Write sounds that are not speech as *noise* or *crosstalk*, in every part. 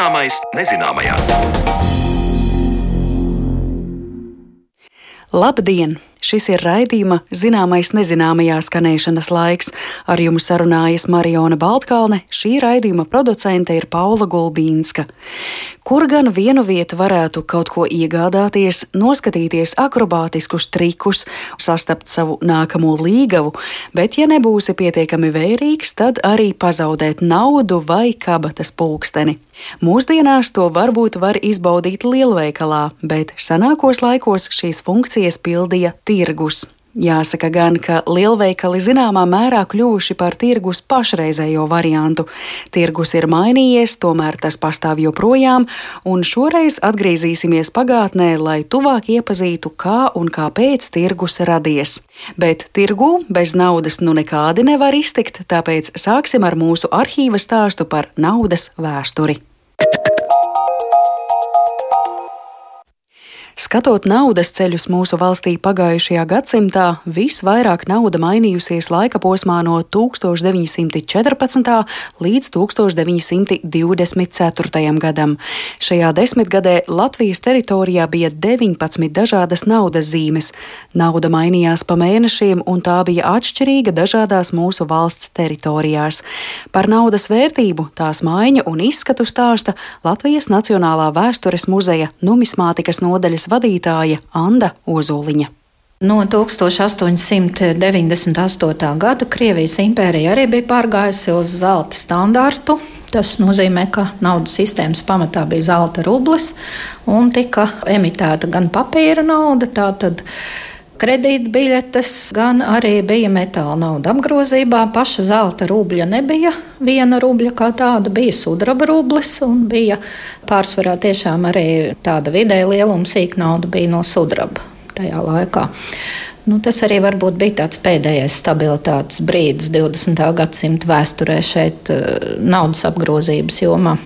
Zināmais nezināmajā. Labdien! Šis ir raidījuma zināmais nezināmajā skanēšanas laiks. Ar jums sarunājas Mariona Baltkalne, šī raidījuma producente ir Paula Gulbīnska. Kur gan vienu vietu varētu kaut ko iegādāties, noskatīties akrobātiskus trikus, sastapt savu nākamo līgavu, bet ja nebūsi pietiekami vērīgs, tad arī pazaudēt naudu vai kabatas pulksteni. Mūsdienās to varbūt var izbaudīt lielveikalā, bet senākos laikos šīs funkcijas pildīja tirgus. Jāsaka gan, ka lielveikali zināmā mērā kļuvuši par tirgus pašreizējo variantu. Tirgus ir mainījies, tomēr tas pastāv joprojām, un šoreiz atgriezīsimies pagātnē, lai tuvāk iepazītu, kā un kāpēc tirgus radies. Bet tirgū bez naudas nu nekādi nevar iztikt, tāpēc sāksim ar mūsu arhīva stāstu par naudas vēsturi. Skatot naudas ceļus mūsu valstī pagājušajā gadsimtā, visvairāk nauda mainījusies laika posmā no 1914. līdz 1924. gadam. Šajā desmitgadē Latvijas teritorijā bija 19 dažādas naudas zīmes. Nauda mainījās pa mēnešiem, un tā bija atšķirīga dažādās mūsu valsts teritorijās. Par naudas vērtību, tās maiņu un izskatu stāsta Latvijas Nacionālā vēstures muzeja numismātikas nodaļas vadītāja Anna Ozoliņa. No 1898. gada Krievijas impērija arī bija pārgājusi uz zelta standārtu. Tas nozīmē, ka naudas sistēmas pamatā bija zelta rublis un tika emitēta gan papīra nauda, tātad kredītbiļetes, gan arī bija metāla nauda apgrozībā. Paša zelta rubļa nebija viena rubļa kā tāda, bija sudraba rublis un bija pārsvarā tiešām arī tāda vidēja lieluma sīka nauda bija no sudraba tajā laikā. Nu, tas arī varbūt bija tāds pēdējais stabilitātes brīdis 20. gadsimta vēsturē šeit eh, naudas apgrozības jomā.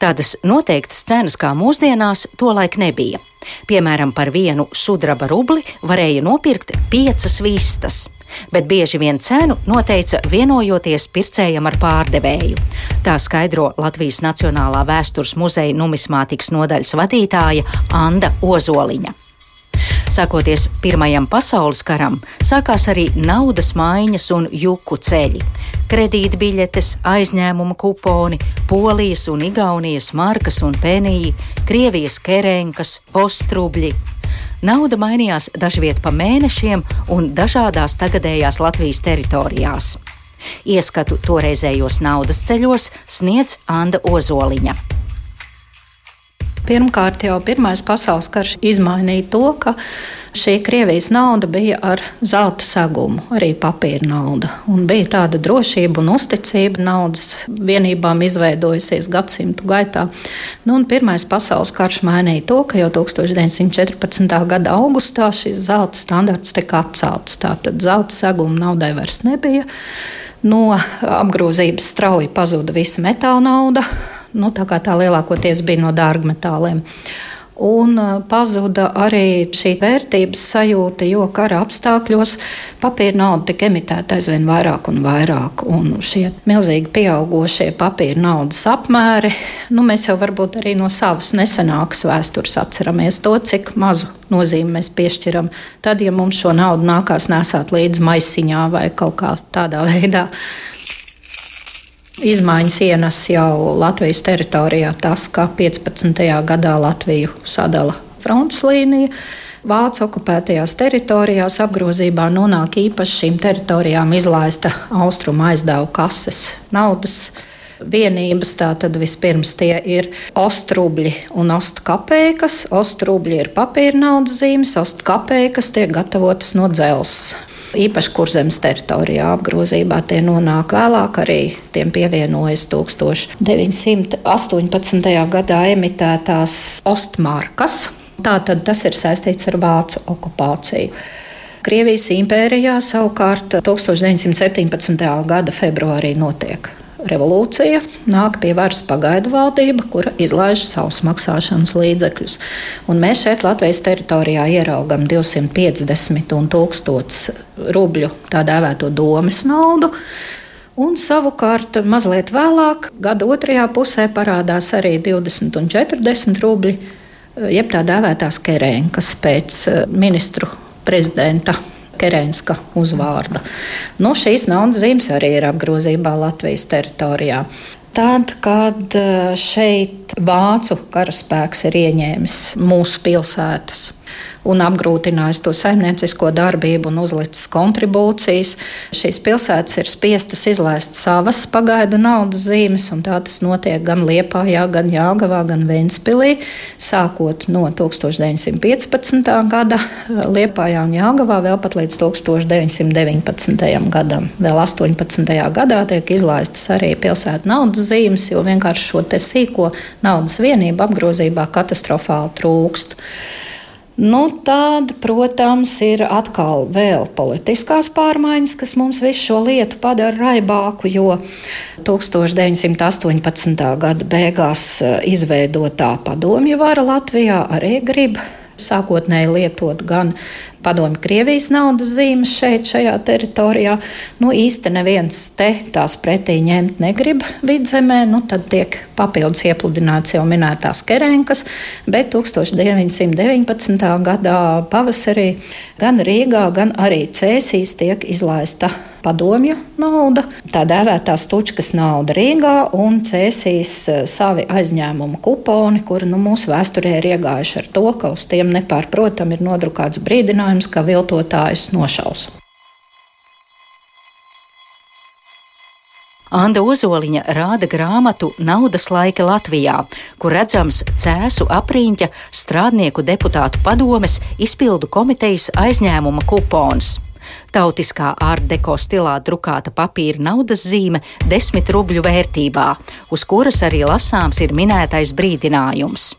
Tādas noteiktas cenas kā mūsdienās tolaik nebija. Piemēram, par vienu sudraba rubli varēja nopirkt piecas vistas, bet bieži vien cenu noteica vienojoties pircējam ar pārdevēju. Tā skaidro Latvijas Nacionālā vēstures muzeja numismātikas nodaļas vadītāja Anna Ozoliņa. Sākoties Pirmajam pasaules karam, sākās arī naudas maiņas un juku ceļi. Kredītbiļetes, aizņēmuma kuponi, Polijas un Igaunijas markas un peniji, Krievijas kerenkas, ostrubļi. Nauda mainījās dažviet pa mēnešiem un dažādās tagadējās Latvijas teritorijās. Ieskatu toreizējos naudas ceļos sniedz Anna Ozoliņa. Pirmkārt, jau Pirmais pasaules karš izmainīja to, ka šī Krievijas nauda bija ar zelta segumu, arī papīra nauda. Un bija tāda drošība un uzticība naudas vienībām izveidojusies gadsimtu gaitā. Nu, Pirmais pasaules karš mainīja to, ka jau 1914. gada augustā šis zelta standarts tika atcelts. Tātad zelta seguma naudai vairs nebija. No apgrozības strauji pazuda visa metāla nauda Nu, tā kā tā lielākoties bija no dārgmetāliem. Un uh, pazuda arī šī vērtības sajūta, jo kara apstākļos papīra nauda tika emitēta aizvien vairāk un vairāk. Un šie milzīgi pieaugušie papīra naudas apmēri, nu, mēs jau varbūt arī no savas nesenākas vēstures atceramies to, cik mazu nozīmi mēs piešķiram. Tad, ja mums šo naudu nākās nesāt līdzi maisiņā vai kaut kā tādā veidā Izmaiņas ienes jau Latvijas teritorijā tas, ka 15. gadā Latviju sadala frontes līnija. Vācu okupētajās teritorijās apgrozībā nonāk īpaši šīm teritorijām izlaista austrumu aizdevu kases naudas vienības. Tātad vispirms tie ir ostrubļi un ostu kapeikas. Ostrubļi ir papīra naudas zīmes, ostu kapeikas tiek gatavotas no dzelzs. Īpaši kurzemes teritorijā apgrozībā tie nonāk vēlāk, arī tiem pievienojas 1918. gadā emitētās ostmarkas. Tātad tas ir saistīts ar vācu okupāciju. Krievijas impērijā savukārt 1917. gada februārī notiek revolūcija, nāk pie varas pagaidu valdība, kura izlaiž savus maksāšanas līdzekļus. Un mēs šeit Latvijas teritorijā ieraugam 250 un 1000 rubļu tā dēvēto domes naudu. Un savukārt mazliet vēlāk, gada otrajā pusē, parādās arī 20 un 40 rubļi, jeb tā dēvētās kerēnkas pēc eh, ministru prezidenta Kerenska uzvārda. Nu, šīs naudas zīmes arī ir apgrozībā Latvijas teritorijā. Tad, kad eh, šeit vācu karaspēks ir ieņēmis mūsu pilsētas, un apgrūtinājis to saimniecisko darbību un uzlicis kontribūcijas. Šīs pilsētas ir spiestas izlaist savas pagaidu naudas zīmes, un tā tas notiek gan Liepājā, gan Jāgavā, gan Ventspilī, sākot no 1915. gada Liepājā un Jāgavā vēl pat līdz 1919. gadam. Vēl 18. gadā tiek izlaistas arī pilsētu naudas zīmes, jo vienkārši šo sīko naudas vienību apgrozībā katastrofāli trūkst. Nu, tad, protams, ir atkal vēl politiskās pārmaiņas, kas mums visu šo lietu padara raibāku, jo 1918. gada beigās eh, izveidotā padomju vara Latvijā arī grib sākotnēji lietot gan padomju Krievijas naudas zīmes šeit, šajā teritorijā. Nu, īsti neviens te tās pretī ņemt negrib vidzemē, nu, tad tiek papildus iepludināts jau minētās kerenkas, bet 1919. gadā pavasarī gan Rīgā, gan arī Cēsīs tiek izlaista padomju nauda, tā dēvētā stučkas nauda Rīgā un cēsīs e, savi aizņēmumu kuponi, kuri nu, mūsu vēsturē ir iegājuši ar to, ka uz tiem nepārprotam ir nodrukāts brīdinājums, ka viltotājus nošaus. Anna Ozoliņa rāda grāmatu Naudas laika Latvijā, kur redzams cēsu apriņķa strādnieku deputātu padomes izpildu komitejas aizņēmuma kupons. Tautiskā ārdeko stilā drukāta papīra naudas zīme - desmit rubļu vērtībā, uz kuras arī lasāms ir minētais brīdinājums.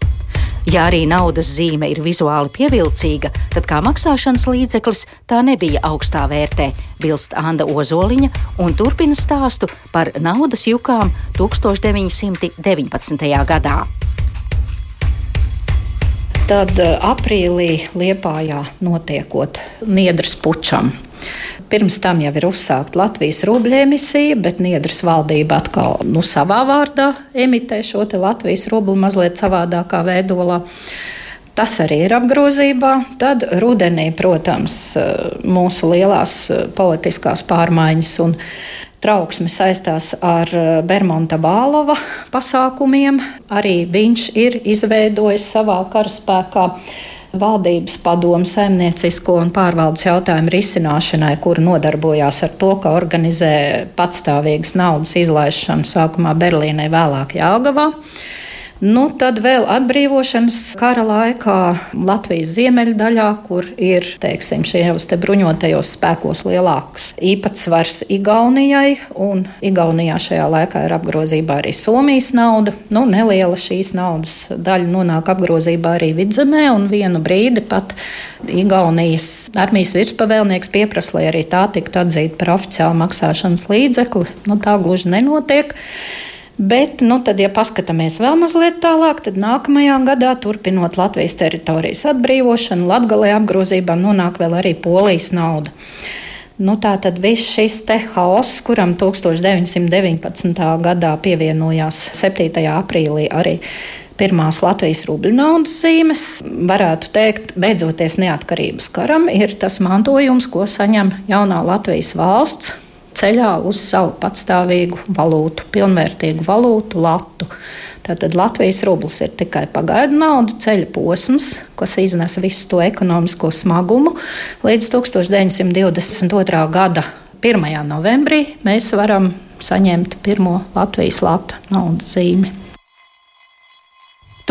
Ja arī naudas zīme ir vizuāli pievilcīga, tad kā maksāšanas līdzeklis tā nebija augstā vērtē, bilst Anna Ozoliņa un turpina stāstu par naudas jukām 1919. gadā. Tad eh, aprīlī Liepājā notiekot Niedras pučam. Pirms tam jau ir uzsākta Latvijas rubļu emisija, bet Niedras valdība atkal nu, savā vārdā emitē šo Latvijas rublu mazliet savādākā veidolā. Tas arī ir apgrozībā. Tad rudenī, protams, mūsu lielās politiskās pārmaiņas un trauksme saistās ar Bermuda Bālova pasākumiem. Arī viņš ir izveidojis savā karaspēkā valdības padomu saimniecisko un pārvaldes jautājumu risināšanai, kura nodarbojās ar to, ka organizē patstāvīgas naudas izlaišanu sākumā Berlīnē, vēlāk Jāgavā. Nu, tad vēl atbrīvošanas kara laikā Latvijas ziemeļdaļā, kur ir teiksim, šajos te bruņotajos spēkos lielāks īpatsvars Igaunijai, un Igaunijā šajā laikā ir apgrozībā arī Somijas nauda. Nu, neliela šīs naudas daļa nonāk apgrozībā arī vidzemē, un vienu brīdi pat Igaunijas armijas virspavēlnieks pieprasa, lai arī tā tiktu atzīta par oficiālu maksāšanas līdzekli. Nu, tā gluži nenotiek. Bet, nu, tad, ja paskatāmies vēl mazliet tālāk, tad nākamajā gadā, turpinot Latvijas teritorijas atbrīvošanu, Latvijā apgrozībā nonāk vēl arī polijas nauda. Nu, tā tad viss šis haoss, kuram 1919. gadā pievienojās 7. aprīlī arī pirmās Latvijas rubļu naudas zīmes, varētu teikt, beidzoties neatkarības karam, ir tas mantojums, ko saņem jaunā Latvijas valsts ceļā uz savu patstāvīgu valūtu, pilnvērtīgu valūtu, latu. Tātad Latvijas rublis ir tikai pagaidu nauda, ceļa posms, kas iznes visu to ekonomisko smagumu. Līdz 1922. gada 1. novembrī mēs varam saņemt pirmo Latvijas lata naudas zīmi.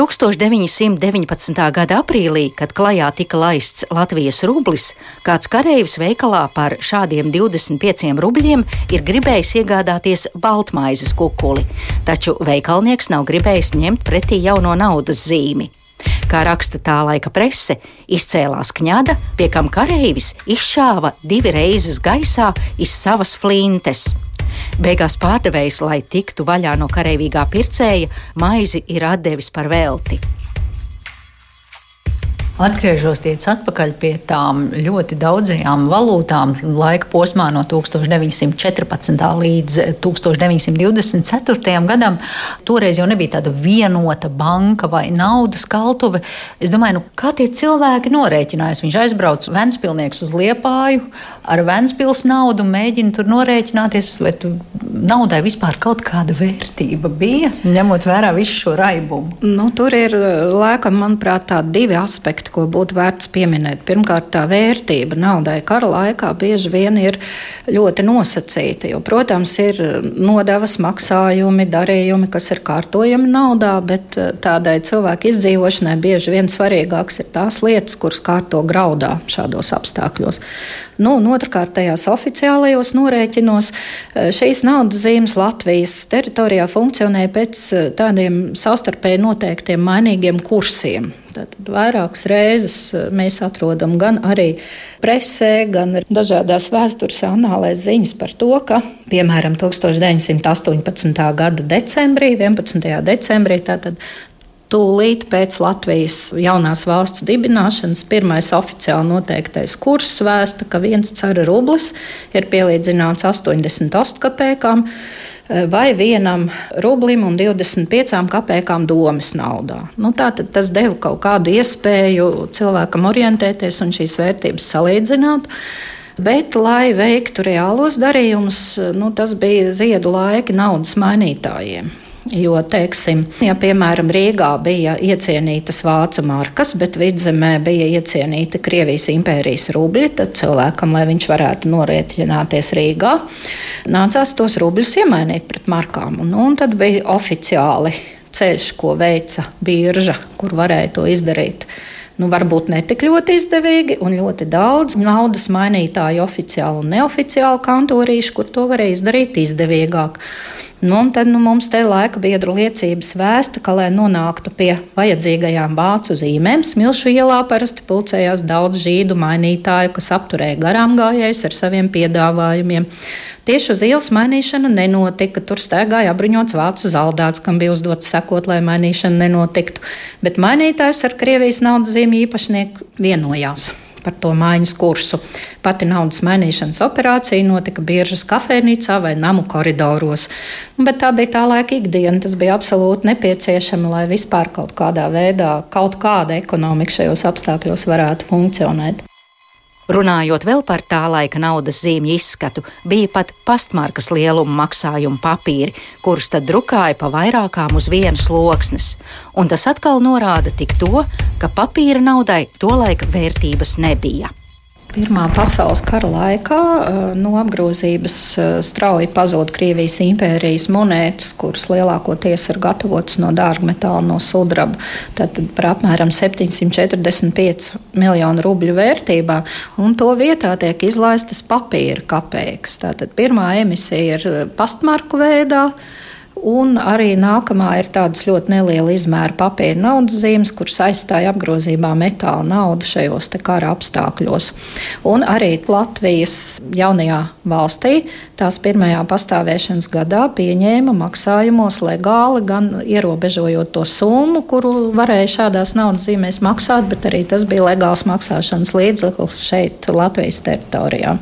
1919. gada aprīlī, kad klajā tika laists Latvijas rublis, kāds kareivis veikalā par šādiem 25 rubļiem ir gribējis iegādāties baltmaizes kukuli, taču veikalnieks nav gribējis ņemt pretī jauno naudas zīmi. Kā raksta tā laika prese, izcēlās kņada, pie kam kareivis izšāva divi reizes gaisā iz savas flintes. Beigās pārdevējs, lai tiktu vaļā no karavīgā pircēja, maizi ir atdevis par velti. Atgriežoties atpakaļ pie tām ļoti daudzajām valūtām, laika posmā no 1914. līdz 1924. gadam, toreiz jau nebija tāda vienota banka vai naudas kaltuve. Es domāju, nu, kā tie cilvēki norēķinājās. Viņš aizbrauca Ventspilnieks uz Liepāju ar Ventspils naudu un mēģina tur norēķināties, vai tu naudai vispār kaut kāda vērtība bija, ņemot vērā visu šo raibumu. Nu, tur ir, lēkam, manuprāt, tādi divi aspekti ko būtu vērts pieminēt. Pirmkārt, tā vērtība naudai kara laikā bieži vien ir ļoti nosacīta. Jo, protams, ir nodevas maksājumi, darījumi, kas ir kārtojami naudā, bet eh, tādai cilvēku izdzīvošanai bieži vien svarīgāks ir tās lietas, kuras kārto graudā šādos apstākļos. Nu, otrkārt, tajās oficiālajos norēķinos eh, šīs naudas zīmes Latvijas teritorijā funkcionē pēc eh, tādiem savstarpēji noteiktiem mainīgiem kursiem. Tātad vairākas reizes eh, mēs atrodam gan arī presē, gan dažādās vēstures anālēs ziņas par to, ka, piemēram, 1918. gada decembrī, 11. decembrī, tātad Tūlīt pēc Latvijas jaunās valsts dibināšanas pirmais oficiāli noteiktais kurs vēsta, ka viens cara rublis ir pielīdzināts 88 kopēkām vai vienam rublim un 25 kopēkām domas naudā. Nu, Tātad tas deva kaut kādu iespēju cilvēkam orientēties un šīs vērtības salīdzināt. Bet, lai veiktu reālos darījumus, nu, tas bija ziedu laiki naudas mainītājiem. Jo, teiksim, ja piemēram Rīgā bija iecienītas vācu markas, bet vidzemē bija iecienīta Krievijas impērijas rubļi, tad cilvēkam, lai viņš varētu norēķināties Rīgā, nācās tos rubļus iemainīt pret markām. Un, un tad bija oficiāli ceļš, ko veica birža, kur varēja to izdarīt nu, varbūt ne tik ļoti izdevīgi, un ļoti daudz naudas mainītāju, oficiāli un neoficiāli kantorīšu, kur to varēja izdarīt izdevīgāk. Nu, tad nu, mums te laika biedru liecības vēsta, ka, lai nonāktu pie vajadzīgajām vācu zīmēm, Smilšu ielā parasti pulcējās daudz žīdu mainītāju, kas apturēja garām gājējus ar saviem piedāvājumiem. Tieši uz ielas mainīšana nenotika. Tur staigāja apbruņots vācu zaldāts, kam bija uzdots sekot, lai mainīšana nenotiktu. Bet mainītājs ar Krievijas naudas zīmju īpašnieku vienojās par to maiņas kursu. Pati naudas mainīšanas operācija notika biržas kafejnīcā vai namu koridoros. Bet tā bija tā laika ikdiena. Tas bija absolūti nepieciešami, lai vispār kaut kādā veidā kaut kāda ekonomika šajos apstākļos varētu funkcionēt. Runājot vēl par tā laika naudas zīmju izskatu, bija pat pastmarkas lieluma maksājumu papīri, kurus tad drukāja pa vairākām uz vienas loksnes. Un tas atkal norāda tik to, ka papīra naudai tolaik vērtības nebija. Pirmā pasaules kara laikā eh, no apgrozības eh, strauji pazūd Krievijas impērijas monētas, kuras lielākoties ir gatavotas no dārgmetāla, no sudraba. Tad par apmēram 745 miljonu rubļu vērtībā, un to vietā tiek izlaistas papīra kapeikas. Tātad pirmā emisija ir eh, pastmarku veidā. Un arī nākamā ir tādas ļoti neliela izmēra papīra naudas zīmes, kuras aizstāja apgrozībā metāla naudu šajos kara apstākļos. Un arī Latvijas jaunajā valstī tās pirmajā pastāvēšanas gadā pieņēma maksājumos legāli, gan ierobežojot to summu, kuru varēja šādās naudas zīmēs maksāt, bet arī tas bija legāls maksāšanas līdzeklis šeit Latvijas teritorijā.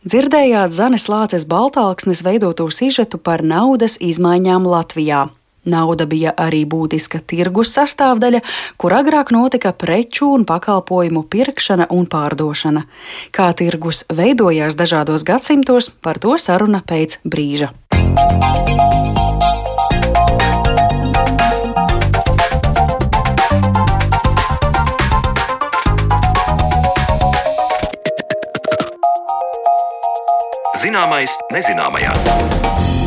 Dzirdējāt Zanes Lāces Baltāksnes veidoto sižetu par naudas izmaiņām Latvijā. Nauda bija arī būtiska tirgus sastāvdaļa, kur agrāk notika preču un pakalpojumu pirkšana un pārdošana. Kā tirgus veidojās dažādos gadsimtos, par to saruna pēc brīža. Zināmais nezināmajā.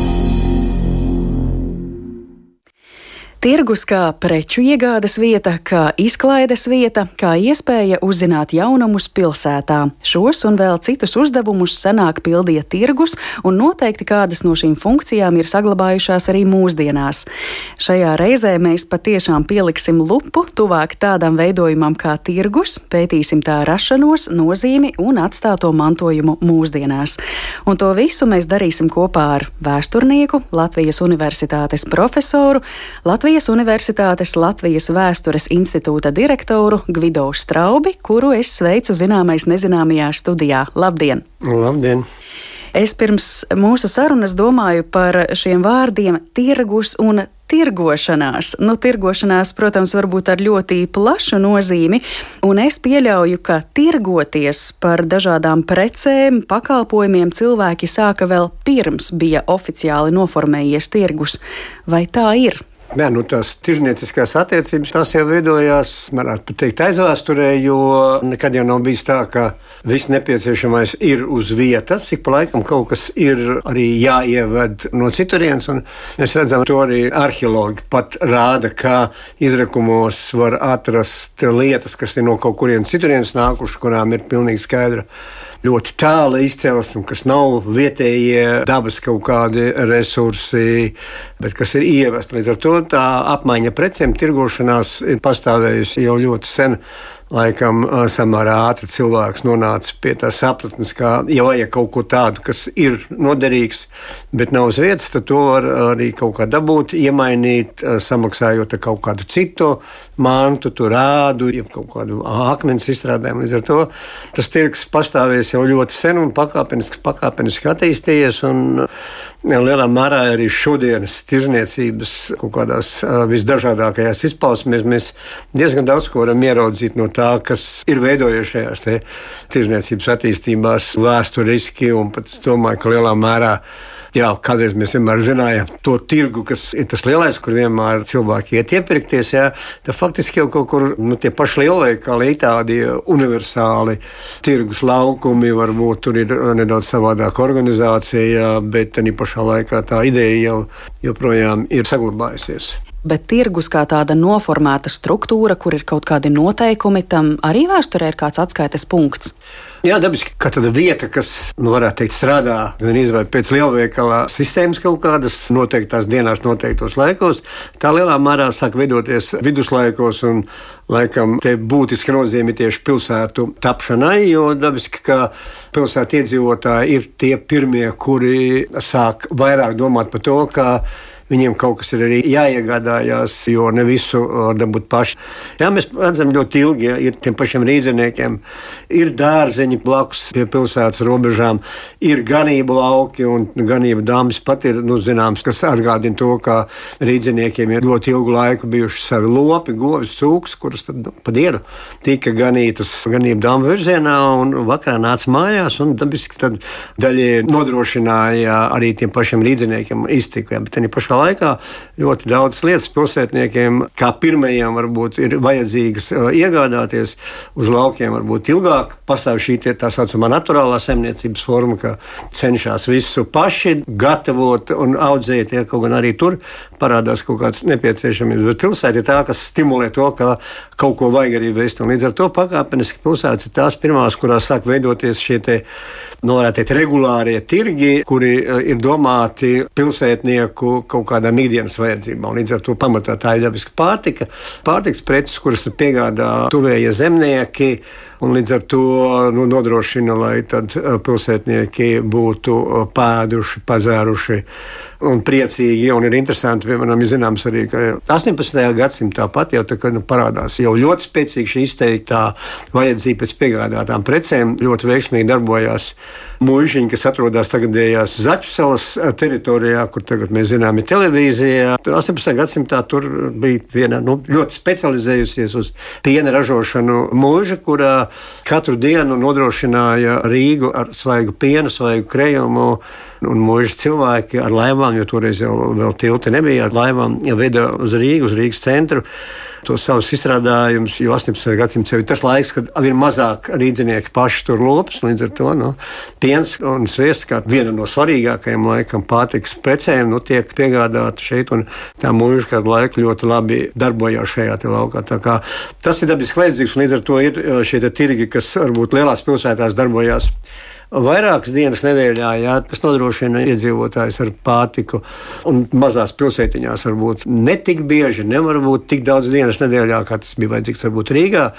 Tirgus kā preču iegādes vieta, kā izklaides vieta, kā iespēja uzzināt jaunumus pilsētā. Šos un vēl citus uzdevumus senāk pildīja tirgus, un noteikti kādas no šīm funkcijām ir saglabājušās arī mūsdienās. Šajā reizē mēs patiešām pieliksim lupu tuvāk tādam veidojumam kā tirgus, pētīsim tā rašanos, nozīmi un atstāto mantojumu mūsdienās. Un to visu mēs darīsim kopā ar vēsturnieku, Latvijas Universitātes profesoru, Latvijas Latvijas Universitātes Latvijas Vēstures institūta direktoru Gvido Straubi, kuru es sveicu zināmais nezināmajā studijā. Labdien! Labdien! Es pirms mūsu sarunas domāju par šiem vārdiem tirgus un tirgošanās. Nu, tirgošanās, protams, var būt ar ļoti plašu nozīmi, un es pieļauju, ka tirgoties par dažādām precēm, pakalpojumiem cilvēki sāka vēl pirms bija oficiāli noformējies tirgus. Vai tā ir? Jā, nu, tās tirzniecīskās attiecības tās jau veidojās, varētu teikt, aizvēsturē, jo nekad jau nav bijis tā, ka viss nepieciešamais ir uz vietas. Ik pa laikam kaut kas ir arī jāieved no citurienes, un mēs redzam, to arī arheologi pat rāda, kā izrakumos var atrast lietas, kas ir no kaut kurienes citurienes nākušas, kurām ir pilnīgi skaidra ļoti tāla izcelsme, kas nav vietējie dabas kaut kādi resursi, bet kas ir ievest. Līdz ar to tā apmaiņa precēm, tirgošanās ir pastāvējusi jau ļoti sen laikam samērā ātri cilvēks nonāca pie tā sapratnes, ka, ja vajag kaut ko tādu, kas ir noderīgs, bet nav uz vietas, tad to var arī kaut kā dabūt, iemainīt, samaksājot kaut kādu citu mantu, tu rādu, ja kaut kādu akmens izstrādājumu. Līdz ar to tas tirgs pastāvēs jau ļoti sen un pakāpeniski, pakāpeniski attīstījies. Un, Lielā mērā arī šodienas tirzniecības kaut kādās visdažādākajās izpausmēs mēs diezgan daudz ko varam ieraudzīt no tā, kas ir veidojies šajās tirzniecības attīstībās vēsturiski, un pat es domāju, ka lielā mērā Jā, kādreiz mēs vienmēr zinājām to tirgu, kas ir tas lielais, kur vienmēr cilvēki iet iepirkties. Jā, tad faktiski jau kaut kur nu, tie paši lielveikali ir tādi universāli tirgus laukumi, varbūt tur ir nedaudz savādāka organizācija, bet arī pašā laikā tā ideja jau joprojām ir saglabājusies. Bet tirgus kā tāda noformēta struktūra, kur ir kaut kādi noteikumi, tam arī vēsturē ir kāds atskaites punkts. Jā, dabiski, ka tāda vieta, kas, nu, varētu teikt, strādā gan izvēle pēc lielveikala sistēmas kaut kādas noteiktās dienās, noteiktos laikos, tā lielā mērā sāk veidoties viduslaikos un laikam te būtiski nozīme tieši pilsētu tapšanai, jo dabiski, ka pilsētu iedzīvotāji ir tie pirmie, kuri sāk vairāk domāt par to, ka viņiem kaut kas ir arī jāiegādājās, jo ne visu var dabūt paši. Jā, mēs redzam ļoti ilgi, ja ir tiem pašiem rīzniekiem, ir dārzeņi blakus pie pilsētas robežām, ir ganību lauki un ganību dāmas pat ir, nu, zināms, kas atgādina to, ka rīzniekiem ir ļoti ilgu laiku bijuši savi lopi, govis, cūks, kuras tad nu, pa dienu tika ganītas ganību dāmu virzienā un vakarā nāca mājās un dabiski tad daļai nodrošināja arī tiem pašiem rīzniekiem iztiku. Ja, bet pašā pašā laikā ļoti daudz lietas pilsētniekiem, kā pirmajiem, varbūt ir vajadzīgas uh, iegādāties uz laukiem, varbūt ilgāk. Pastāv šī tā saucamā naturālā saimniecības forma, ka cenšas visu paši gatavot un audzēt, ja kaut gan arī tur parādās kaut kāds nepieciešamības. Bet pilsēta ir tā, kas stimulē to, ka kaut ko vajag arī vest. Un līdz ar to pakāpeniski pilsētas ir tās pirmās, kurās sāk veidoties šie te, nu, teikt, regulārie tirgi, kuri uh, ir domāti pilsētnieku kaut kaut kādām ikdienas vajadzībām. Līdz ar to pamatā tā ir dabiska pārtika, pārtiks preces, kuras piegādā tuvējie zemnieki. Un līdz ar to nu, nodrošina, lai pilsētnieki būtu pēduši, pazēruši un priecīgi. Un ir interesanti, piemēram, zināms arī, ka 18. gadsimtā pat jau tā, ka, nu, parādās jau ļoti spēcīga šī izteiktā vajadzība pēc piegādātām precēm. Ļoti veiksmīgi darbojās mūžiņi, kas atrodas tagadējās Zaķu salas teritorijā, kur tagad mēs zinām, ir televīzija. 18. gadsimtā tur bija viena nu, ļoti specializējusies uz piena ražošanu mūža, kurā katru dienu nodrošināja Rīgu ar svaigu pienu, svaigu krejumu un mūža cilvēki ar laivām, jo toreiz jau vēl tilti nebija ar laivām, veda uz Rīgu, uz Rīgas centru tos savus izstrādājumus, jo 18. gadsimts jau ir tas laiks, kad ir mazāk rīznieki paši tur lopas. Līdz ar to nu, piens un sviests, kā viena no svarīgākajām laikam pārtiks precēm, nu, tiek piegādāta šeit. Tā mūža kādu laiku ļoti labi darbojās šajā laukā. Tas ir dabiski vajadzīgs, un līdz ar to ir šie tirgi, kas varbūt lielās pilsētās darbojās vairākas dienas nedēļā, jā, kas nodrošina iedzīvotājus ar pārtiku. Un mazās pilsētiņās varbūt ne tik bieži, nevar būt tik daudz dienas nedēļā, kā tas bija vajadzīgs varbūt Rīgā.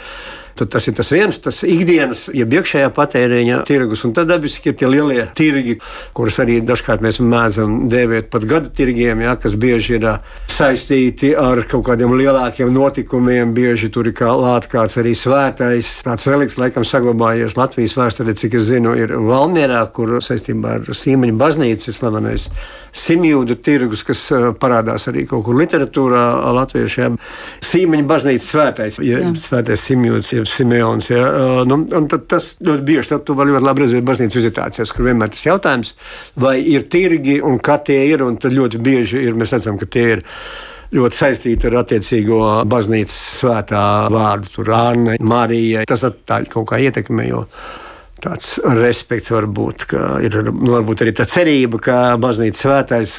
Tad tas ir tas viens, tas ikdienas, jeb iekšējā patēriņa tirgus, un tad dabiski ir tie lielie tirgi, kurus arī dažkārt mēs mēdzam dēvēt par gada tirgiem, ja, kas bieži ir saistīti ar kaut kādiem lielākiem notikumiem. Bieži tur ir klāts kāds arī svētais, tāds reliks, laikam, saglabājies Latvijas vēsturē, cik es zinu, ir Valmierā, kur saistībā ar Sīmeņa baznīcu ir slavenais simjūdu tirgus, kas parādās arī kaut kur literatūrā latviešiem. Sīmeņa baznīca svētais, ja, svētais simjūds. Ja Simeons. Ja, nu, tas ļoti bieži tad tu vari ļoti labi redzēt baznīcas vizitācijas, kur vienmēr tas jautājums, vai ir tirgi un kā tie ir. Tad ļoti bieži ir, mēs redzam, ka tie ir ļoti saistīti ar attiecīgo baznīcas svētā vārdu, tur Anna, Marija. Tas tā kaut kā ietekmē. Jo tāds respekts var būt, ka ir nu, varbūt arī tā cerība, ka baznīcas svētais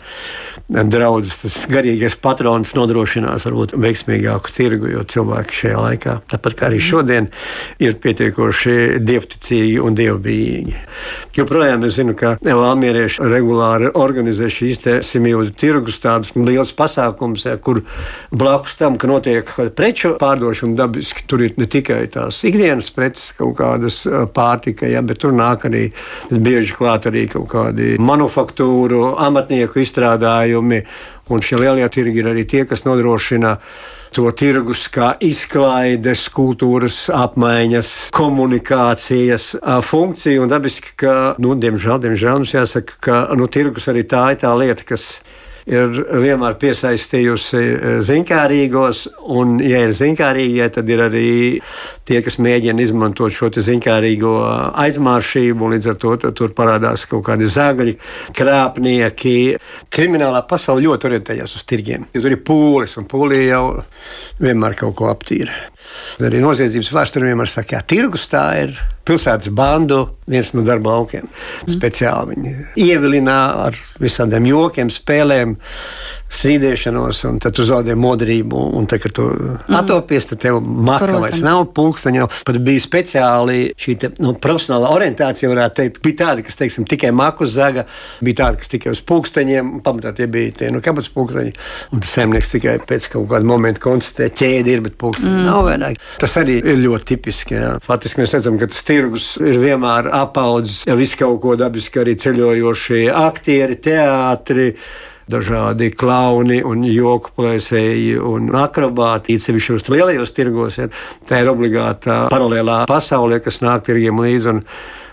draugs, tas garīgais patrons nodrošinās varbūt veiksmīgāku tirgu, jo cilvēki šajā laikā, tāpat kā arī šodien, ir pietiekoši dievticīgi un dievbijīgi. Joprojām es zinu, ka Valmierieši regulāri organizē šīs simjūdu tirgus, tādus liels pasākums, kur blakus tam, ka notiek preču pārdošana dabiski, tur ir ne tikai tās ikdienas preces, kaut kādas pārtika, ja, bet tur nāk arī bieži klāt arī kaut kādi manufaktūru, amatnieku izstrādājumi. Un šie lielie tirgi ir arī tie, kas nodrošina to tirgus, kā izklaides, kultūras apmaiņas, komunikācijas funkciju. Un dabiski, ka, nu, diemžēl, diemžēl mums jāsaka, ka nu, tirgus arī tā ir tā lieta, kas ir vienmēr piesaistījusi e, ziņkārīgos, un, ja ir ziņkārīgie, tad ir arī tie, kas mēģina izmantot šo ziņkārīgo aizmāršību, un līdz ar to tur parādās kaut kādi zagļi, krāpnieki. Kriminālā pasaule ļoti orientējas uz tirgiem, jo tur ir pūlis, un pūlī jau vienmēr kaut ko aptīra. Arī noziedzības vēsture vienmēr saka, ka tirgus tā ir pilsētas bandu viens no darba laukiem. Mm. Speciāli viņi ievilina ar visādiem jokiem, spēlēm, strīdēšanos, un tad tu zaudē modrību. Un tad, kad tu mm. atopies, tad tev maka vairs nav pulksteņa. Nav. Pat bija speciāli šī te, nu, profesionāla orientācija, varētu teikt. Bija tādi, kas, teiksim, tikai maku zaga, bija tādi, kas tikai uz pulksteņiem, pamatā tie bija tie, nu, kāpēc pulksteņi. Un tas saimnieks tikai pēc kaut kāda momenta konstatē, ķēdi ir, bet pulksteņi mm. nav vairāk. Tas arī ir ļoti tipiski. Jā. Faktiski mēs redzam, ka tas tirgus ir vienmēr apaudzis ja visu kaut ko dabiski arī ceļojošie aktieri, teātri dažādi klauni un joku plēsēji un akrobāti, īpaši uz lielajos tirgos. Ja. Tā ir obligāta paralēlā pasaulē, kas nāk tirgiem līdzi.